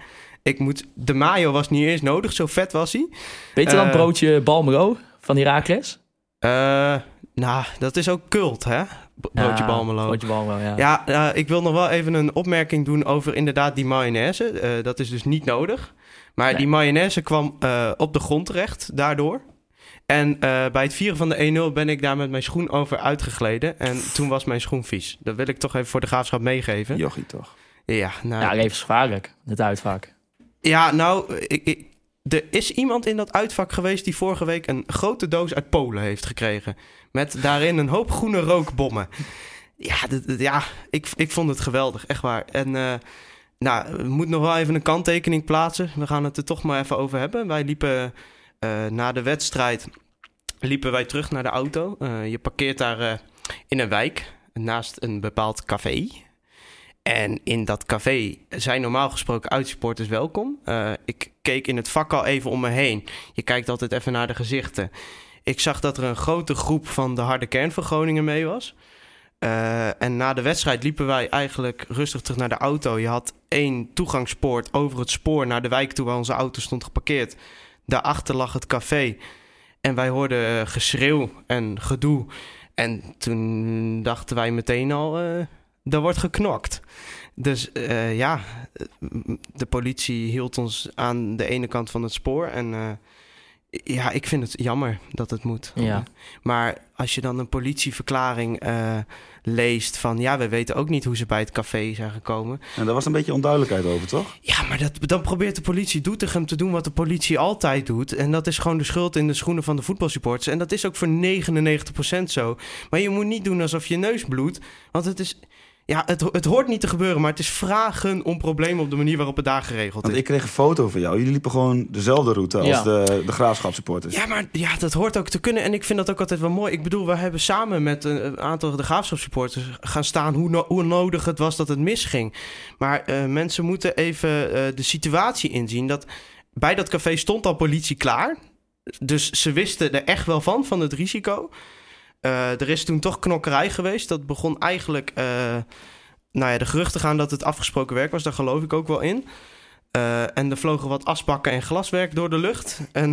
Ik moet, de mayo was niet eens nodig, zo vet was hij. Beter dan Eh, broodje Balmero van Heracles? Eh, nou, dat is ook cult, hè? Broodje Ja, Balmelo. Broodje Balmero, ja. Ja, eh, ik wil nog wel even een opmerking doen over inderdaad die mayonaise. Eh, dat is dus niet nodig. Maar Nee. die mayonaise kwam op de grond terecht daardoor. En bij het vieren van de 1-0 ben ik daar met mijn schoen over uitgegleden. En toen was mijn schoen vies. Dat wil ik toch even voor de graafschap meegeven. Ja, Jochie toch? nou, Ja, levensgevaarlijk, het uitvak. Ja, nou ik, er is iemand in dat uitvak geweest die vorige week een grote doos uit Polen heeft gekregen. Met daarin een hoop groene rookbommen. Ja, ja ik, ik vond het geweldig, echt waar. En eh, nou, we moeten nog wel even een kanttekening plaatsen. We gaan het er toch maar even over hebben. Wij liepen eh, na de wedstrijd liepen wij terug naar de auto. Eh, je parkeert daar in een wijk naast een bepaald café. En in dat café zijn normaal gesproken uitsupporters welkom. Eh, ik keek in het vak al even om me heen. Je kijkt altijd even naar de gezichten. Ik zag dat er een grote groep van de harde kern van Groningen mee was. Eh, en na de wedstrijd liepen wij eigenlijk rustig terug naar de auto. Je had één toegangspoort over het spoor naar de wijk toe waar onze auto stond geparkeerd. Daarachter lag het café. En wij hoorden eh, geschreeuw en gedoe. En toen dachten wij meteen al, er wordt geknokt. Dus eh, ja, de politie hield ons aan de ene kant van het spoor. En eh, ja, ik vind het jammer dat het moet. Ja. Maar als je dan een politieverklaring eh, leest van... ja, we weten ook niet hoe ze bij het café zijn gekomen. En daar was een beetje onduidelijkheid over, toch? Ja, maar dat, dan probeert de politie Doetinchem te doen wat de politie altijd doet. En dat is gewoon de schuld in de schoenen van de voetbalsupporters. En dat is ook voor 99% zo. Maar je moet niet doen alsof je neus bloedt. Want het is... Ja, het, het hoort niet te gebeuren, maar het is vragen om problemen op de manier waarop het daar geregeld Want is. ik kreeg een foto van jou. Jullie liepen gewoon dezelfde route als Ja. de, de graafschapsupporters. Ja, maar ja, dat hoort ook te kunnen. En ik vind dat ook altijd wel mooi. Ik bedoel, we hebben samen met een, aantal de graafschapssupporters gaan staan hoe, no- hoe nodig het was dat het misging. Maar eh, mensen moeten even eh, de situatie inzien. Dat bij dat café stond al politie klaar. Dus ze wisten er echt wel van, van het risico. Eh, er is toen toch knokkerij geweest. Dat begon eigenlijk, eh, nou ja, de geruchten gaan dat het afgesproken werk was. Daar geloof ik ook wel in. Eh, en er vlogen wat asbakken en glaswerk door de lucht. En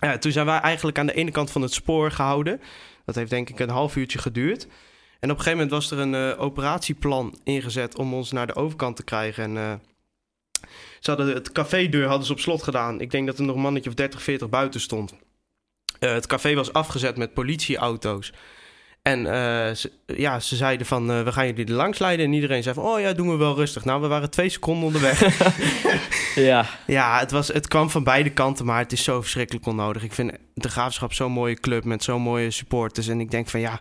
ja, toen zijn wij eigenlijk aan de ene kant van het spoor gehouden. Dat heeft denk ik een half uurtje geduurd. En op een gegeven moment was er een operatieplan ingezet om ons naar de overkant te krijgen. En ze hadden het cafédeur hadden ze op slot gedaan. Ik denk dat er nog een mannetje of 30, 40 buiten stond. Eh, het café was afgezet met politieauto's. En eh, ze, ja, ze zeiden van, eh, we gaan jullie er langs leiden. En iedereen zei van, oh ja, doen we wel rustig. Nou, we waren twee seconden onderweg. Ja, Ja, het, was, het kwam van beide kanten, maar het is zo verschrikkelijk onnodig. Ik vind de Graafschap zo'n mooie club met zo'n mooie supporters. En ik denk van ja,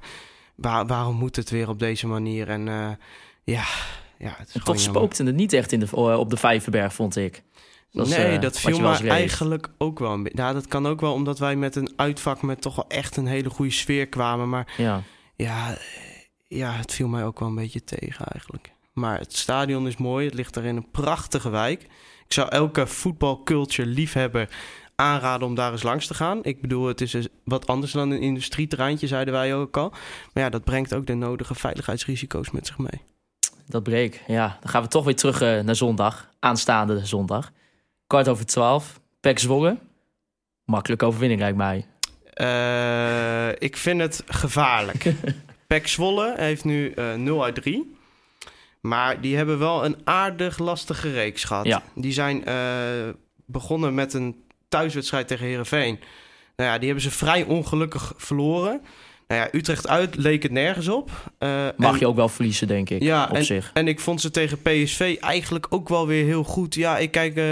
waar- waarom moet het weer op deze manier? En ja, ja, het is en toch spookte het niet echt in de, op de Vijverberg, vond ik. Dat nee, eh, dat viel me eigenlijk ook wel een beetje. Ja, dat kan ook wel omdat wij met een uitvak met toch wel echt een hele goede sfeer kwamen. Maar Ja. ja, ja, het viel mij ook wel een beetje tegen eigenlijk. Maar het stadion is mooi. Het ligt daar in een prachtige wijk. Ik zou elke voetbalculture liefhebber aanraden om daar eens langs te gaan. Ik bedoel, het is dus wat anders dan een industrieterreintje, zeiden wij ook al. Maar ja, dat brengt ook de nodige veiligheidsrisico's met zich mee. Dat breek. Ja, dan gaan we toch weer terug eh, naar zondag. Aanstaande zondag. Kwart over twaalf. Pek Zwolle. Makkelijke overwinning lijkt mij. Eh, ik vind het gevaarlijk. Pek Zwolle heeft nu eh 0 uit 3. Maar die hebben wel een aardig lastige reeks gehad. Ja. Die zijn eh, begonnen met een thuiswedstrijd tegen Herenveen. Nou ja, die hebben ze vrij ongelukkig verloren. Nou ja, Utrecht uit leek het nergens op. Eh, Mag en- je ook wel verliezen, denk ik. Ja, op en, zich. en ik vond ze tegen PSV eigenlijk ook wel weer heel goed. Ja, ik kijk eh,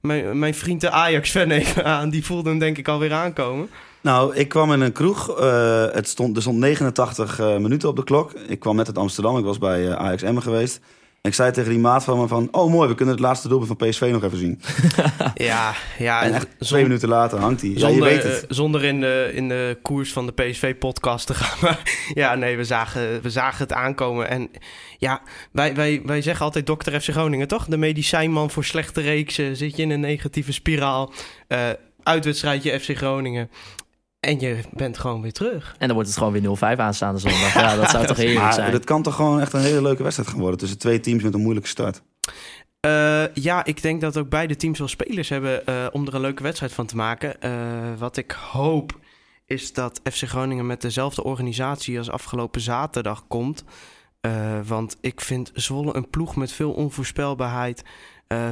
mijn, mijn vriend de Ajax-fan even aan. Die voelde hem denk ik alweer aankomen. Nou, ik kwam in een kroeg. eh, het stond, er stond 89 eh, minuten op de klok. Ik kwam net uit Amsterdam. Ik was bij Ajax Emmen geweest. Ik zei tegen die maat van me van... Oh, mooi, we kunnen het laatste doelpunt van PSV nog even zien. Ja, ja En echt twee minuten later hangt hij. Ja, je Zonder, weet het. eh, zonder in de, in de koers van de PSV-podcast te gaan. Maar ja, nee, we zagen, we zagen het aankomen. En ja, wij, wij, wij zeggen altijd dokter FC Groningen, toch? De medicijnman voor slechte reeksen. Zit je in een negatieve spiraal. Eh uitwedstrijdje FC Groningen. En je bent gewoon weer terug. En dan wordt het gewoon weer 0-5 aanstaande zondag. Ja, dat zou toch heerlijk Maar zijn. dit kan toch gewoon echt een hele leuke wedstrijd gaan worden... tussen twee teams met een moeilijke start. Uh, ja, ik denk dat ook beide teams wel spelers hebben uh, om er een leuke wedstrijd van te maken. Uh, wat ik hoop is dat FC Groningen met dezelfde organisatie als afgelopen zaterdag komt. Want ik vind Zwolle een ploeg met veel onvoorspelbaarheid.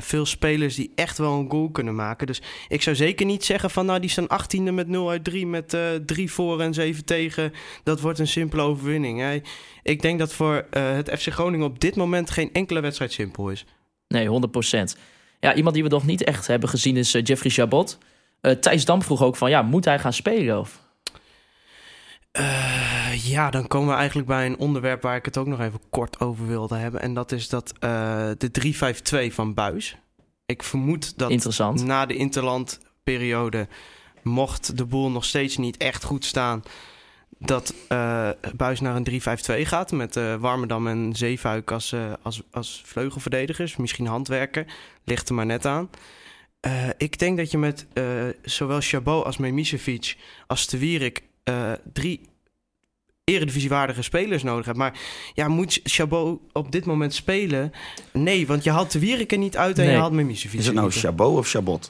veel spelers die echt wel een goal kunnen maken. Dus ik zou zeker niet zeggen van nou die staan 18e met 0 uit 3 met 3 voor en 7 tegen. Dat wordt een simpele overwinning. Ik denk dat voor het FC Groningen op dit moment geen enkele wedstrijd simpel is. Nee, 100%. Ja, iemand die we nog niet echt hebben gezien is uh, Jeffrey Chabot. Uh, Thijs Dam vroeg ook van, ja, moet hij gaan spelen? Of? Uh, ja, dan komen we eigenlijk bij een onderwerp waar ik het ook nog even kort over wilde hebben. En dat is dat de 3-5-2 van Buis. Ik vermoed dat na de interlandperiode, mocht de boel nog steeds niet echt goed staan dat uh, Buis naar een 3-5-2 gaat. Met uh, Warmerdam en Zeefuik als, uh, als, als vleugelverdedigers. Misschien handwerken. Ligt er maar net aan. ik denk dat je met zowel Chabot als Memisevic als De Wierik drie eredivisiewaardige spelers nodig hebt. Maar ja, moet Chabot op dit moment spelen? Nee, want je haalt De Wierik er niet uit en je haalt Memisevic Is het nou Chabot of Chabot?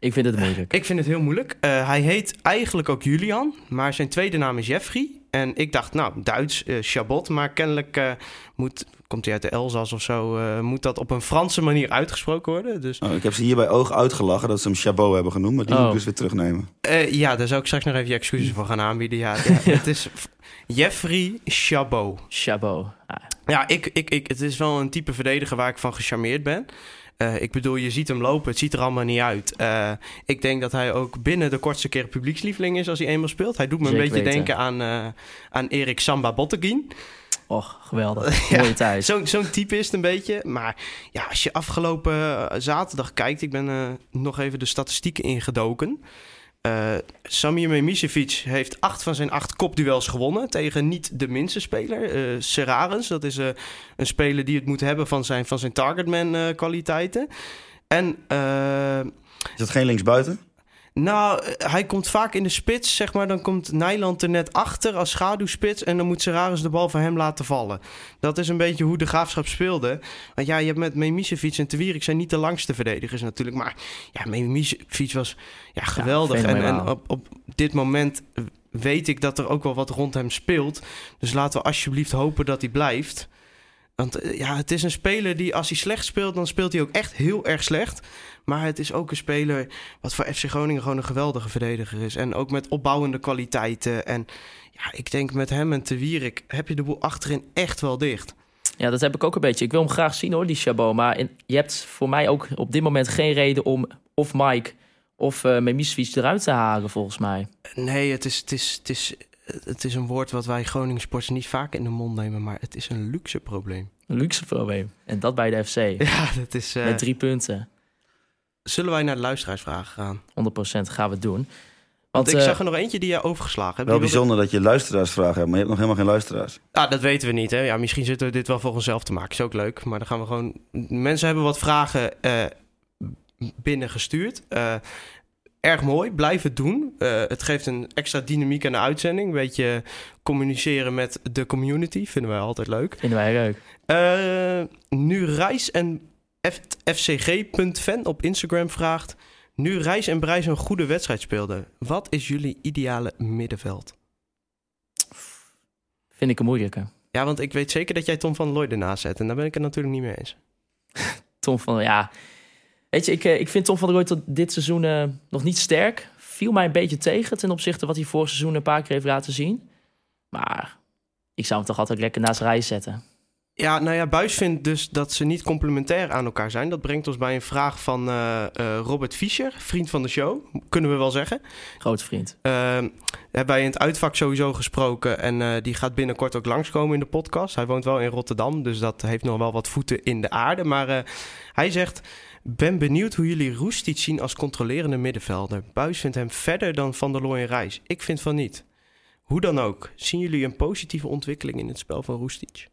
Ik vind het moeilijk. Ik vind het heel moeilijk. Uh, hij heet eigenlijk ook Julian, maar zijn tweede naam is Jeffrey. En ik dacht, nou, Duits, uh, Chabot. Maar kennelijk uh, moet, komt hij uit de Elzas of zo, moet dat op een Franse manier uitgesproken worden. Dus... Oh, ik heb ze hier bij oog uitgelachen dat ze hem Chabot hebben genoemd, maar die oh. moet ik dus weer terugnemen. ja, daar zou ik straks nog even je excuses voor gaan aanbieden. Ja, ja het is Jeffrey Chabot. Chabot. Ah. Ja, ik, ik, ik, het is wel een type verdediger waar ik van gecharmeerd ben. Uh, ik bedoel, je ziet hem lopen, het ziet er allemaal niet uit. Uh, ik denk dat hij ook binnen de kortste keer publiekslieveling is als hij eenmaal speelt. Hij doet me Zeker een beetje weten. denken aan, uh, aan Erik Samba Botteguin. Och, geweldig. Mooie tijd. Zo'n zo type is het een beetje. Maar ja, als je afgelopen zaterdag kijkt, ik ben nog even de statistieken ingedoken. Uh, Samir Memisevic heeft acht van zijn acht kopduels gewonnen tegen niet de minste speler. Uh, Serarens, dat is uh, een speler die het moet hebben van zijn, van zijn targetman kwaliteiten. En, is dat geen linksbuiten? Nou, hij komt vaak in de spits, zeg maar. Dan komt Nijland er net achter als schaduwspits. En dan moet Serarens de bal van hem laten vallen. Dat is een beetje hoe de graafschap speelde. Want ja, je hebt met Memisevic en Tewierik zijn niet de langste verdedigers natuurlijk. Maar ja, Memisevic was ja, geweldig. en, en op, op dit moment weet ik dat er ook wel wat rond hem speelt. Dus laten we alsjeblieft hopen dat hij blijft. Want eh, ja, het is een speler die als hij slecht speelt, dan speelt hij ook echt heel erg slecht. Maar het is ook een speler wat voor FC Groningen gewoon een geweldige verdediger is. En ook met opbouwende kwaliteiten. En ja, ik denk met hem en Te Wierik heb je de boel achterin echt wel dicht. Ja, dat heb ik ook een beetje. Ik wil hem graag zien hoor, die Chabot. Maar je hebt voor mij ook op dit moment geen reden om of Mike of uh, Memisvic eruit te halen, volgens mij. Nee, het is, het, is, het, is, het is een woord wat wij Groningen sports niet vaak in de mond nemen. Maar het is een luxe probleem. Een luxe probleem. En dat bij de FC. Ja, dat is... Uh... Met drie punten. Zullen wij naar de luisteraarsvragen gaan? 100% gaan we het doen. Want, ik uh, zag er nog eentje die je overgeslagen hebt. Wel bijzonder dat je luisteraarsvragen hebt, maar je hebt nog helemaal geen luisteraars. Ah, dat weten we niet. Hè? Ja, misschien zitten we dit wel voor onszelf te maken. Is ook leuk. Maar dan gaan we gewoon. Mensen hebben wat vragen uh, binnengestuurd. Uh, erg mooi. Blijf het doen. het geeft een extra dynamiek aan de uitzending. Een beetje communiceren met de community. Vinden wij altijd leuk. Vinden wij leuk. nu Reis en fcg.fan op Instagram vraagt... Nu Reis en Brijs een goede wedstrijd speelden. Wat is jullie ideale middenveld? Vind ik een moeilijke. Ja, want ik weet zeker dat jij Tom van Looy ernaast zet. En daar ben ik het natuurlijk niet mee eens. Tom van, ja... Weet je, ik, eh, ik vind Tom van Looy tot dit seizoen uh, nog niet sterk. Viel mij een beetje tegen ten opzichte wat hij voor seizoen een paar keer heeft laten zien. Maar ik zou hem toch altijd lekker naast Reis zetten. Ja, nou ja, Buis vindt dus dat ze niet complementair aan elkaar zijn. Dat brengt ons bij een vraag van uh, uh, Robert Fischer, vriend van de show, kunnen we wel zeggen. Grote vriend. Uh, hebben wij in het uitvak sowieso gesproken en uh, die gaat binnenkort ook langskomen in de podcast. Hij woont wel in Rotterdam, dus dat heeft nog wel wat voeten in de aarde. Maar hij zegt, ben benieuwd hoe jullie Roestic zien als controlerende middenvelder. Buis vindt hem verder dan Van der Looy en Reis. Ik vind van niet. Hoe dan ook, zien jullie een positieve ontwikkeling in het spel van Roestic?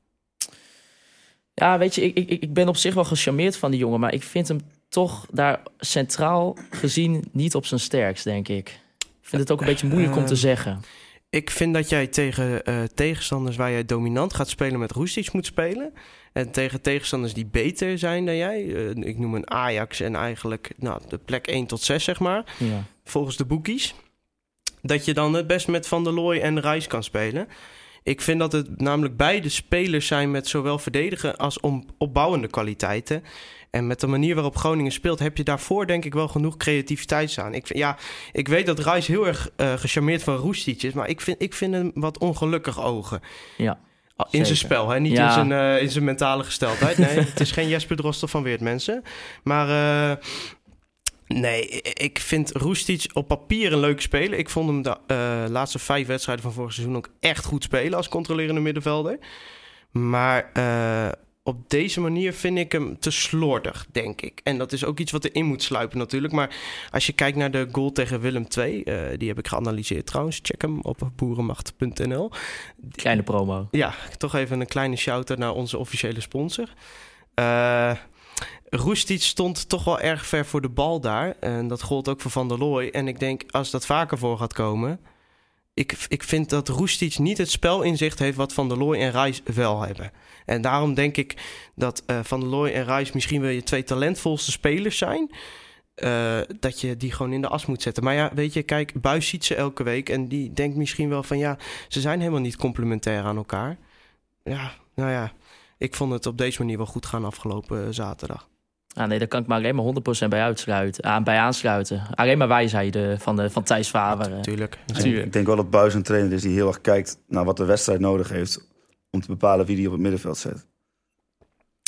Ja, weet je, ik, ik, ik ben op zich wel gecharmeerd van die jongen, maar ik vind hem toch daar centraal gezien niet op zijn sterkst, denk ik. Ik vind het ook een beetje moeilijk om te eh, zeggen. ik vind dat jij tegen uh, tegenstanders waar jij dominant gaat spelen met Roestic moet spelen. En tegen tegenstanders die beter zijn dan jij. Uh, ik noem een Ajax en eigenlijk nou, de plek 1 tot 6, zeg maar. Ja. Volgens de boekies. Dat je dan het best met Van der Looy en Reis kan spelen. Ik vind dat het namelijk beide spelers zijn met zowel verdedigen als om, opbouwende kwaliteiten. En met de manier waarop Groningen speelt, heb je daarvoor denk ik wel genoeg creativiteit aan. Ik, ja, ik weet dat Reis heel erg uh, gecharmeerd van Roestic is, maar ik vind, ik vind hem wat ongelukkig ogen. Ja. In zijn spel, hè? niet in, zijn, uh, in zijn mentale gesteldheid. Nee, het is geen Jesper Drosten van Weert, mensen. Maar uh, nee, ik vind Roestic op papier een leuke speler. Ik vond hem de uh, laatste vijf wedstrijden van vorig seizoen ook echt goed spelen als controlerende middenvelder. Maar op deze manier vind ik hem te slordig, denk ik. En dat is ook iets wat erin moet sluipen natuurlijk. Maar als je kijkt naar de goal tegen Willem II, uh, die heb ik geanalyseerd trouwens. Check hem op boerenmacht.nl. Kleine promo. Ja, toch even een kleine shout-out naar onze officiële sponsor. Uh, Roestic stond toch wel erg ver voor de bal daar. En dat gold ook voor Van der Looy. En ik denk, als dat vaker voor gaat komen... Ik, ik vind dat Roestic niet het spel inzicht heeft wat Van der Looy en Reis wel hebben. En daarom denk ik dat uh, Van der Looy en Reis misschien wel je twee talentvolste spelers zijn. Uh, dat je die gewoon in de as moet zetten. Maar ja, weet je, kijk, Buis ziet ze elke week. En die denkt misschien wel van ja, ze zijn helemaal niet complementair aan elkaar. Ja, nou ja, ik vond het op deze manier wel goed gaan afgelopen zaterdag. Ah, nee, daar kan ik maar alleen maar 100% bij, uitsluiten, aan, bij aansluiten. Alleen maar wijsheden van, de, van Thijs Faber. Natuurlijk. Ik denk wel dat Buis een trainer is die heel erg kijkt naar wat de wedstrijd nodig heeft om te bepalen wie die op het middenveld zet.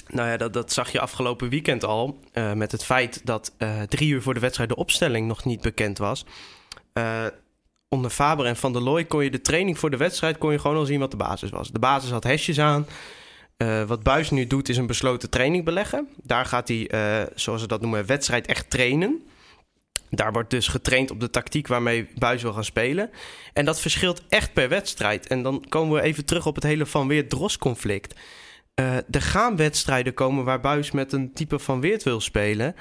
Nou ja, dat, dat zag je afgelopen weekend al. Uh, met het feit dat uh, drie uur voor de wedstrijd de opstelling nog niet bekend was. Uh, onder Faber en Van der Looy kon je de training voor de wedstrijd kon je gewoon al zien wat de basis was. De basis had hesjes aan. Wat Buis nu doet is een besloten training beleggen. Daar gaat hij, zoals ze dat noemen, wedstrijd echt trainen. Daar wordt dus getraind op de tactiek waarmee Buis wil gaan spelen. En dat verschilt echt per wedstrijd. En dan komen we even terug op het hele Van Weert-Dros-conflict. Uh, er gaan wedstrijden komen waar Buis met een type Van Weert wil spelen.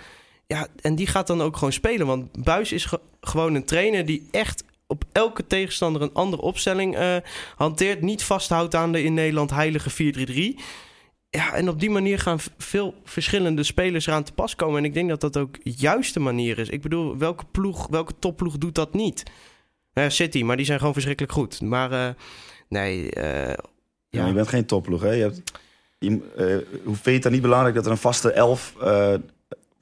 Ja, en die gaat dan ook gewoon spelen. Want Buis is gewoon een trainer die echt op elke tegenstander een andere opstelling uh, hanteert. Niet vasthoudt aan de in Nederland heilige 4-3-3. Ja, en op die manier gaan veel verschillende spelers eraan te pas komen. En ik denk dat dat ook de juiste manier is. Ik bedoel, welke ploeg, welke topploeg doet dat niet? Uh, City, maar die zijn gewoon verschrikkelijk goed. Maar uh, nee, uh, ja. ja. Je bent geen topploeg, hè? Je hebt, je, hoe vind je het dan niet belangrijk dat er een vaste elf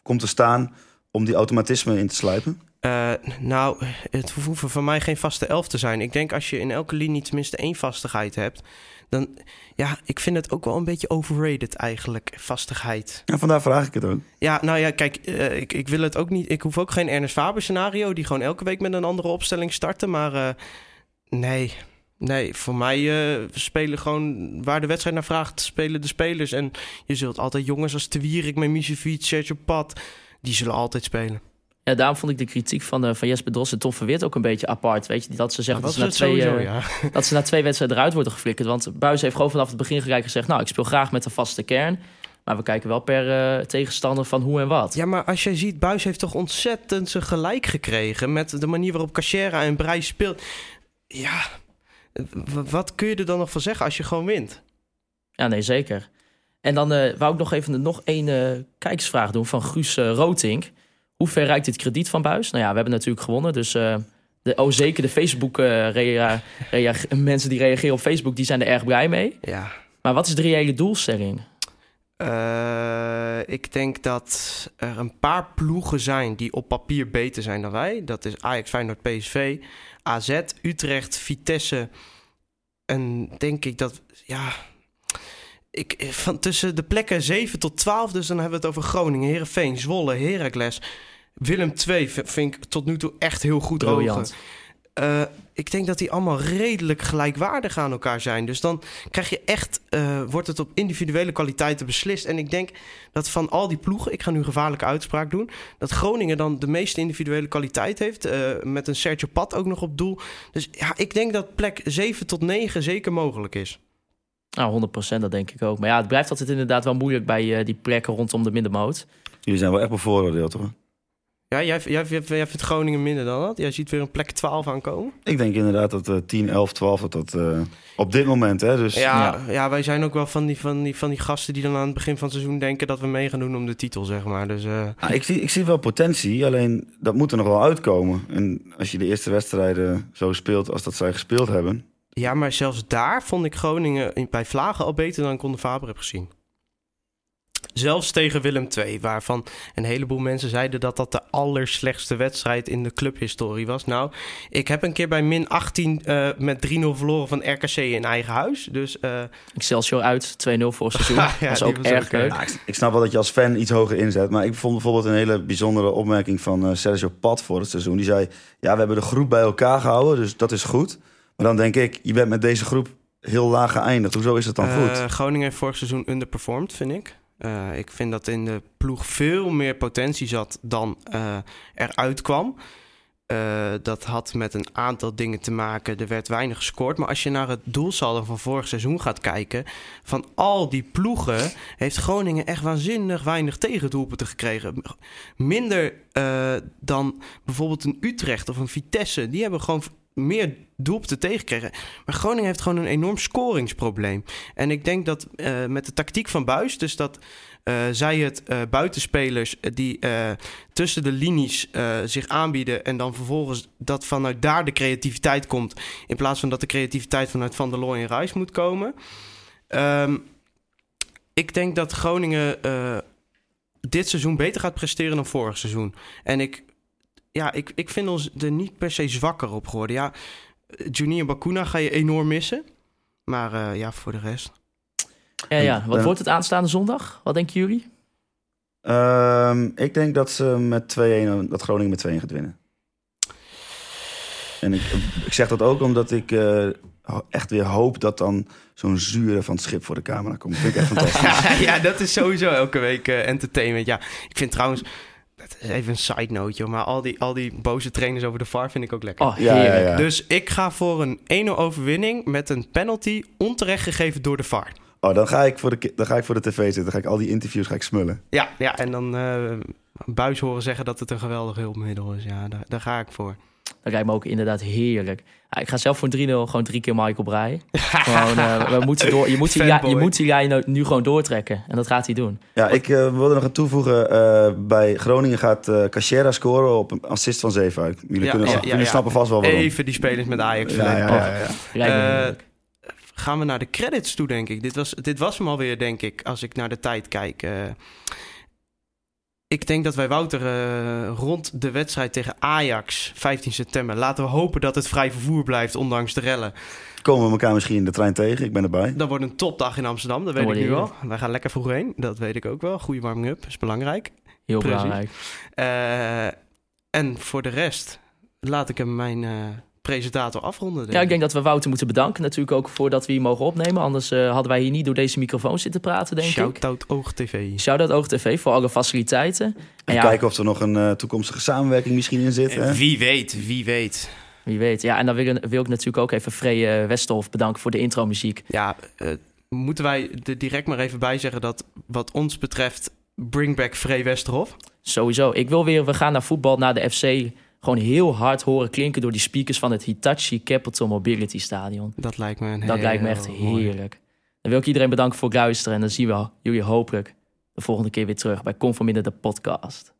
komt te staan om die automatisme in te sluipen? Nou, het hoeft voor mij geen vaste elf te zijn. Ik denk als je in elke linie tenminste één vastigheid hebt dan ja, ik vind het ook wel een beetje overrated eigenlijk, vastigheid. Ja, vandaar vraag ik het ook. Ja, nou ja, kijk, uh, ik, ik wil het ook niet. Ik hoef ook geen Ernest Faber scenario die gewoon elke week met een andere opstelling starten. Maar uh, nee, nee, voor mij spelen gewoon waar de wedstrijd naar vraagt, spelen de spelers. En je zult altijd jongens als Te Wierik, Mimicevic, Sergio Pat, die zullen altijd spelen. Ja, daarom vond ik de kritiek van, uh, van Jesper Dos en Tom Verweert ook een beetje apart. Weet je, dat ze zeggen dat, dat, ze na twee, sowieso, ja. dat ze na twee wedstrijden eruit worden geflikkerd. Want Buis heeft gewoon vanaf het begin gelijk gezegd... nou, ik speel graag met een vaste kern. Maar we kijken wel per uh, tegenstander van hoe en wat. Ja, maar als je ziet, Buis heeft toch ontzettend zijn gelijk gekregen... met de manier waarop Cachera en Breij speelt. Ja, wat kun je er dan nog van zeggen als je gewoon wint? Ja, nee, zeker. En dan wou ik nog even nog één kijkersvraag doen van Guus Rotink... Hoe ver reikt dit krediet van Buis? Nou ja, we hebben natuurlijk gewonnen. Dus uh, de, oh, zeker de Facebook uh, rea, rea, mensen die reageren op Facebook, die zijn er erg blij mee. Ja. Maar wat is de reële doelstelling? Uh, ik denk dat er een paar ploegen zijn die op papier beter zijn dan wij. Dat is Ajax, Feyenoord, PSV, AZ, Utrecht, Vitesse. En denk ik dat, ja, ik, van tussen de plekken 7 tot 12, dus dan hebben we het over Groningen, Herenveen, Zwolle, Heracles. Willem 2 vind ik tot nu toe echt heel goed ogen. Uh, ik denk dat die allemaal redelijk gelijkwaardig aan elkaar zijn. Dus dan krijg je echt, uh, wordt het op individuele kwaliteiten beslist. En ik denk dat van al die ploegen, ik ga nu een gevaarlijke uitspraak doen, dat Groningen dan de meeste individuele kwaliteit heeft. Uh, met een Sergio Pat ook nog op doel. Dus ja, ik denk dat plek 7 tot 9 zeker mogelijk is. Nou, 100% dat denk ik ook. Maar ja, het blijft altijd inderdaad wel moeilijk bij uh, die plekken rondom de middenmoot. Jullie zijn wel echt bevooroordeeld hoor. Ja, jij, jij, jij, jij vindt Groningen minder dan dat? Jij ziet weer een plek 12 aankomen? Ik denk inderdaad dat uh, 10, 11, 12, dat dat uh, op dit moment, hè. Dus, ja, ja, ja. wij zijn ook wel van die, van, die, van die gasten die dan aan het begin van het seizoen denken dat we mee gaan doen om de titel, zeg maar. Dus, uh... ah, ik, zie, ik zie wel potentie, alleen dat moet er nog wel uitkomen. En als je de eerste wedstrijden zo speelt als dat zij gespeeld hebben... Ja, maar zelfs daar vond ik Groningen bij Vlagen al beter dan ik onder Faber heb gezien. Zelfs tegen Willem II, waarvan een heleboel mensen zeiden dat dat de allerslechtste wedstrijd in de clubhistorie was. Nou, ik heb een keer bij min 18 uh, met 3-0 verloren van RKC in eigen huis. Dus, uh... Excelsior uit, 2-0 voor het seizoen. ja, dat is ook erg leuk. Ja, ik snap wel dat je als fan iets hoger inzet. Maar ik vond bijvoorbeeld een hele bijzondere opmerking van uh, Sergio Pat voor het seizoen. Die zei, ja, we hebben de groep bij elkaar gehouden, dus dat is goed. Maar dan denk ik, je bent met deze groep heel laag geëindigd. Hoezo is het dan goed? Groningen heeft vorig seizoen underperformed, vind ik. Uh, ik vind dat in de ploeg veel meer potentie zat dan uh, eruit kwam. Dat had met een aantal dingen te maken. Er werd weinig gescoord. Maar als je naar het doelsaldo van vorig seizoen gaat kijken. Van al die ploegen heeft Groningen echt waanzinnig weinig tegendoelpunten gekregen. Minder dan bijvoorbeeld een Utrecht of een Vitesse. Die hebben gewoon meer doelpunten tegenkregen. Maar Groningen heeft gewoon een enorm scoringsprobleem. En ik denk dat uh, met de tactiek van Buis, dus dat uh, zij het uh, buitenspelers die tussen de linies zich aanbieden en dan vervolgens dat vanuit daar de creativiteit komt, in plaats van dat de creativiteit vanuit Van der Looy en Ruijs moet komen. Um, ik denk dat Groningen dit seizoen beter gaat presteren dan vorig seizoen. En ik ja, ik, ik vind ons er niet per se zwakker op geworden. Ja, Junior Bakuna ga je enorm missen. Maar uh, ja, voor de rest. Ja, ja. Wat wordt het aanstaande zondag? Wat denken jullie? Um, ik denk dat ze met 2-1, dat Groningen met 2-1 gaat winnen. En ik, ik zeg dat ook omdat ik uh, echt weer hoop dat dan zo'n zure van het schip voor de camera komt. Dat vind ik echt fantastisch. ja, dat is sowieso elke week uh, entertainment. Ja, ik vind trouwens even een side note, maar al die, al die boze trainers over de VAR vind ik ook lekker. Oh, ja, ja, ja. Dus ik ga voor een 1-0 overwinning met een penalty onterecht gegeven door de VAR. Oh, dan ga ik voor de, dan ga ik voor de tv zitten. Dan ga ik al die interviews ga ik smullen. Ja, ja en dan uh, Buis horen zeggen dat het een geweldig hulpmiddel is. Ja, daar, daar ga ik voor. Dat lijkt me ook inderdaad heerlijk. Ja, ik ga zelf voor 3-0 gewoon drie keer Michael Breij. gewoon, uh, we moeten door, je moet die, ja, je moet die lijn nu gewoon doortrekken. En dat gaat hij doen. Ja, ik uh, wilde nog aan toevoegen. Uh, bij Groningen gaat uh, Cachera scoren op een assist van Zeefuik. Jullie, ja, kunnen, ja, jullie snappen vast wel waarom. Even die spelers met Ajax. Ja, ja, ja, gaan we naar de credits toe, denk ik. Dit was, dit was hem alweer, denk ik, als ik naar de tijd kijk ik denk dat wij Wouter uh, rond de wedstrijd tegen Ajax 15 september. Laten we hopen dat het vrij vervoer blijft, ondanks de rellen. Komen we elkaar misschien in de trein tegen? Ik ben erbij. Dat wordt een topdag in Amsterdam, dat weet ik nu al. Wij gaan lekker vroeg heen, dat weet ik ook wel. Goede warming-up is belangrijk. Heel Precies. belangrijk. Uh, en voor de rest laat ik hem mijn uh, presentator afronden. Denk ja, ik denk dat we Wouter moeten bedanken natuurlijk ook voordat we hier mogen opnemen. Anders uh, hadden wij hier niet door deze microfoon zitten praten, denk Shout ik. Shout-out OogTV. Shout-out OogTV voor alle faciliteiten. En, en ja, kijken of er nog een uh, toekomstige samenwerking misschien in zit. Hè? Wie weet, wie weet. Wie weet. Ja, en dan wil, wil ik natuurlijk ook even Free Westerhof bedanken voor de intro-muziek. Ja, uh, moeten wij er direct maar even bij zeggen dat wat ons betreft bring back Free Westerhof? Sowieso. Ik wil weer, we gaan naar voetbal, naar de FC gewoon heel hard horen klinken door die speakers van het Hitachi Capital Mobility Stadion. Dat lijkt me een Dat lijkt me echt heerlijk. Dan wil ik iedereen bedanken voor het luisteren en dan zien we jullie hopelijk de volgende keer weer terug bij Conforminder de podcast.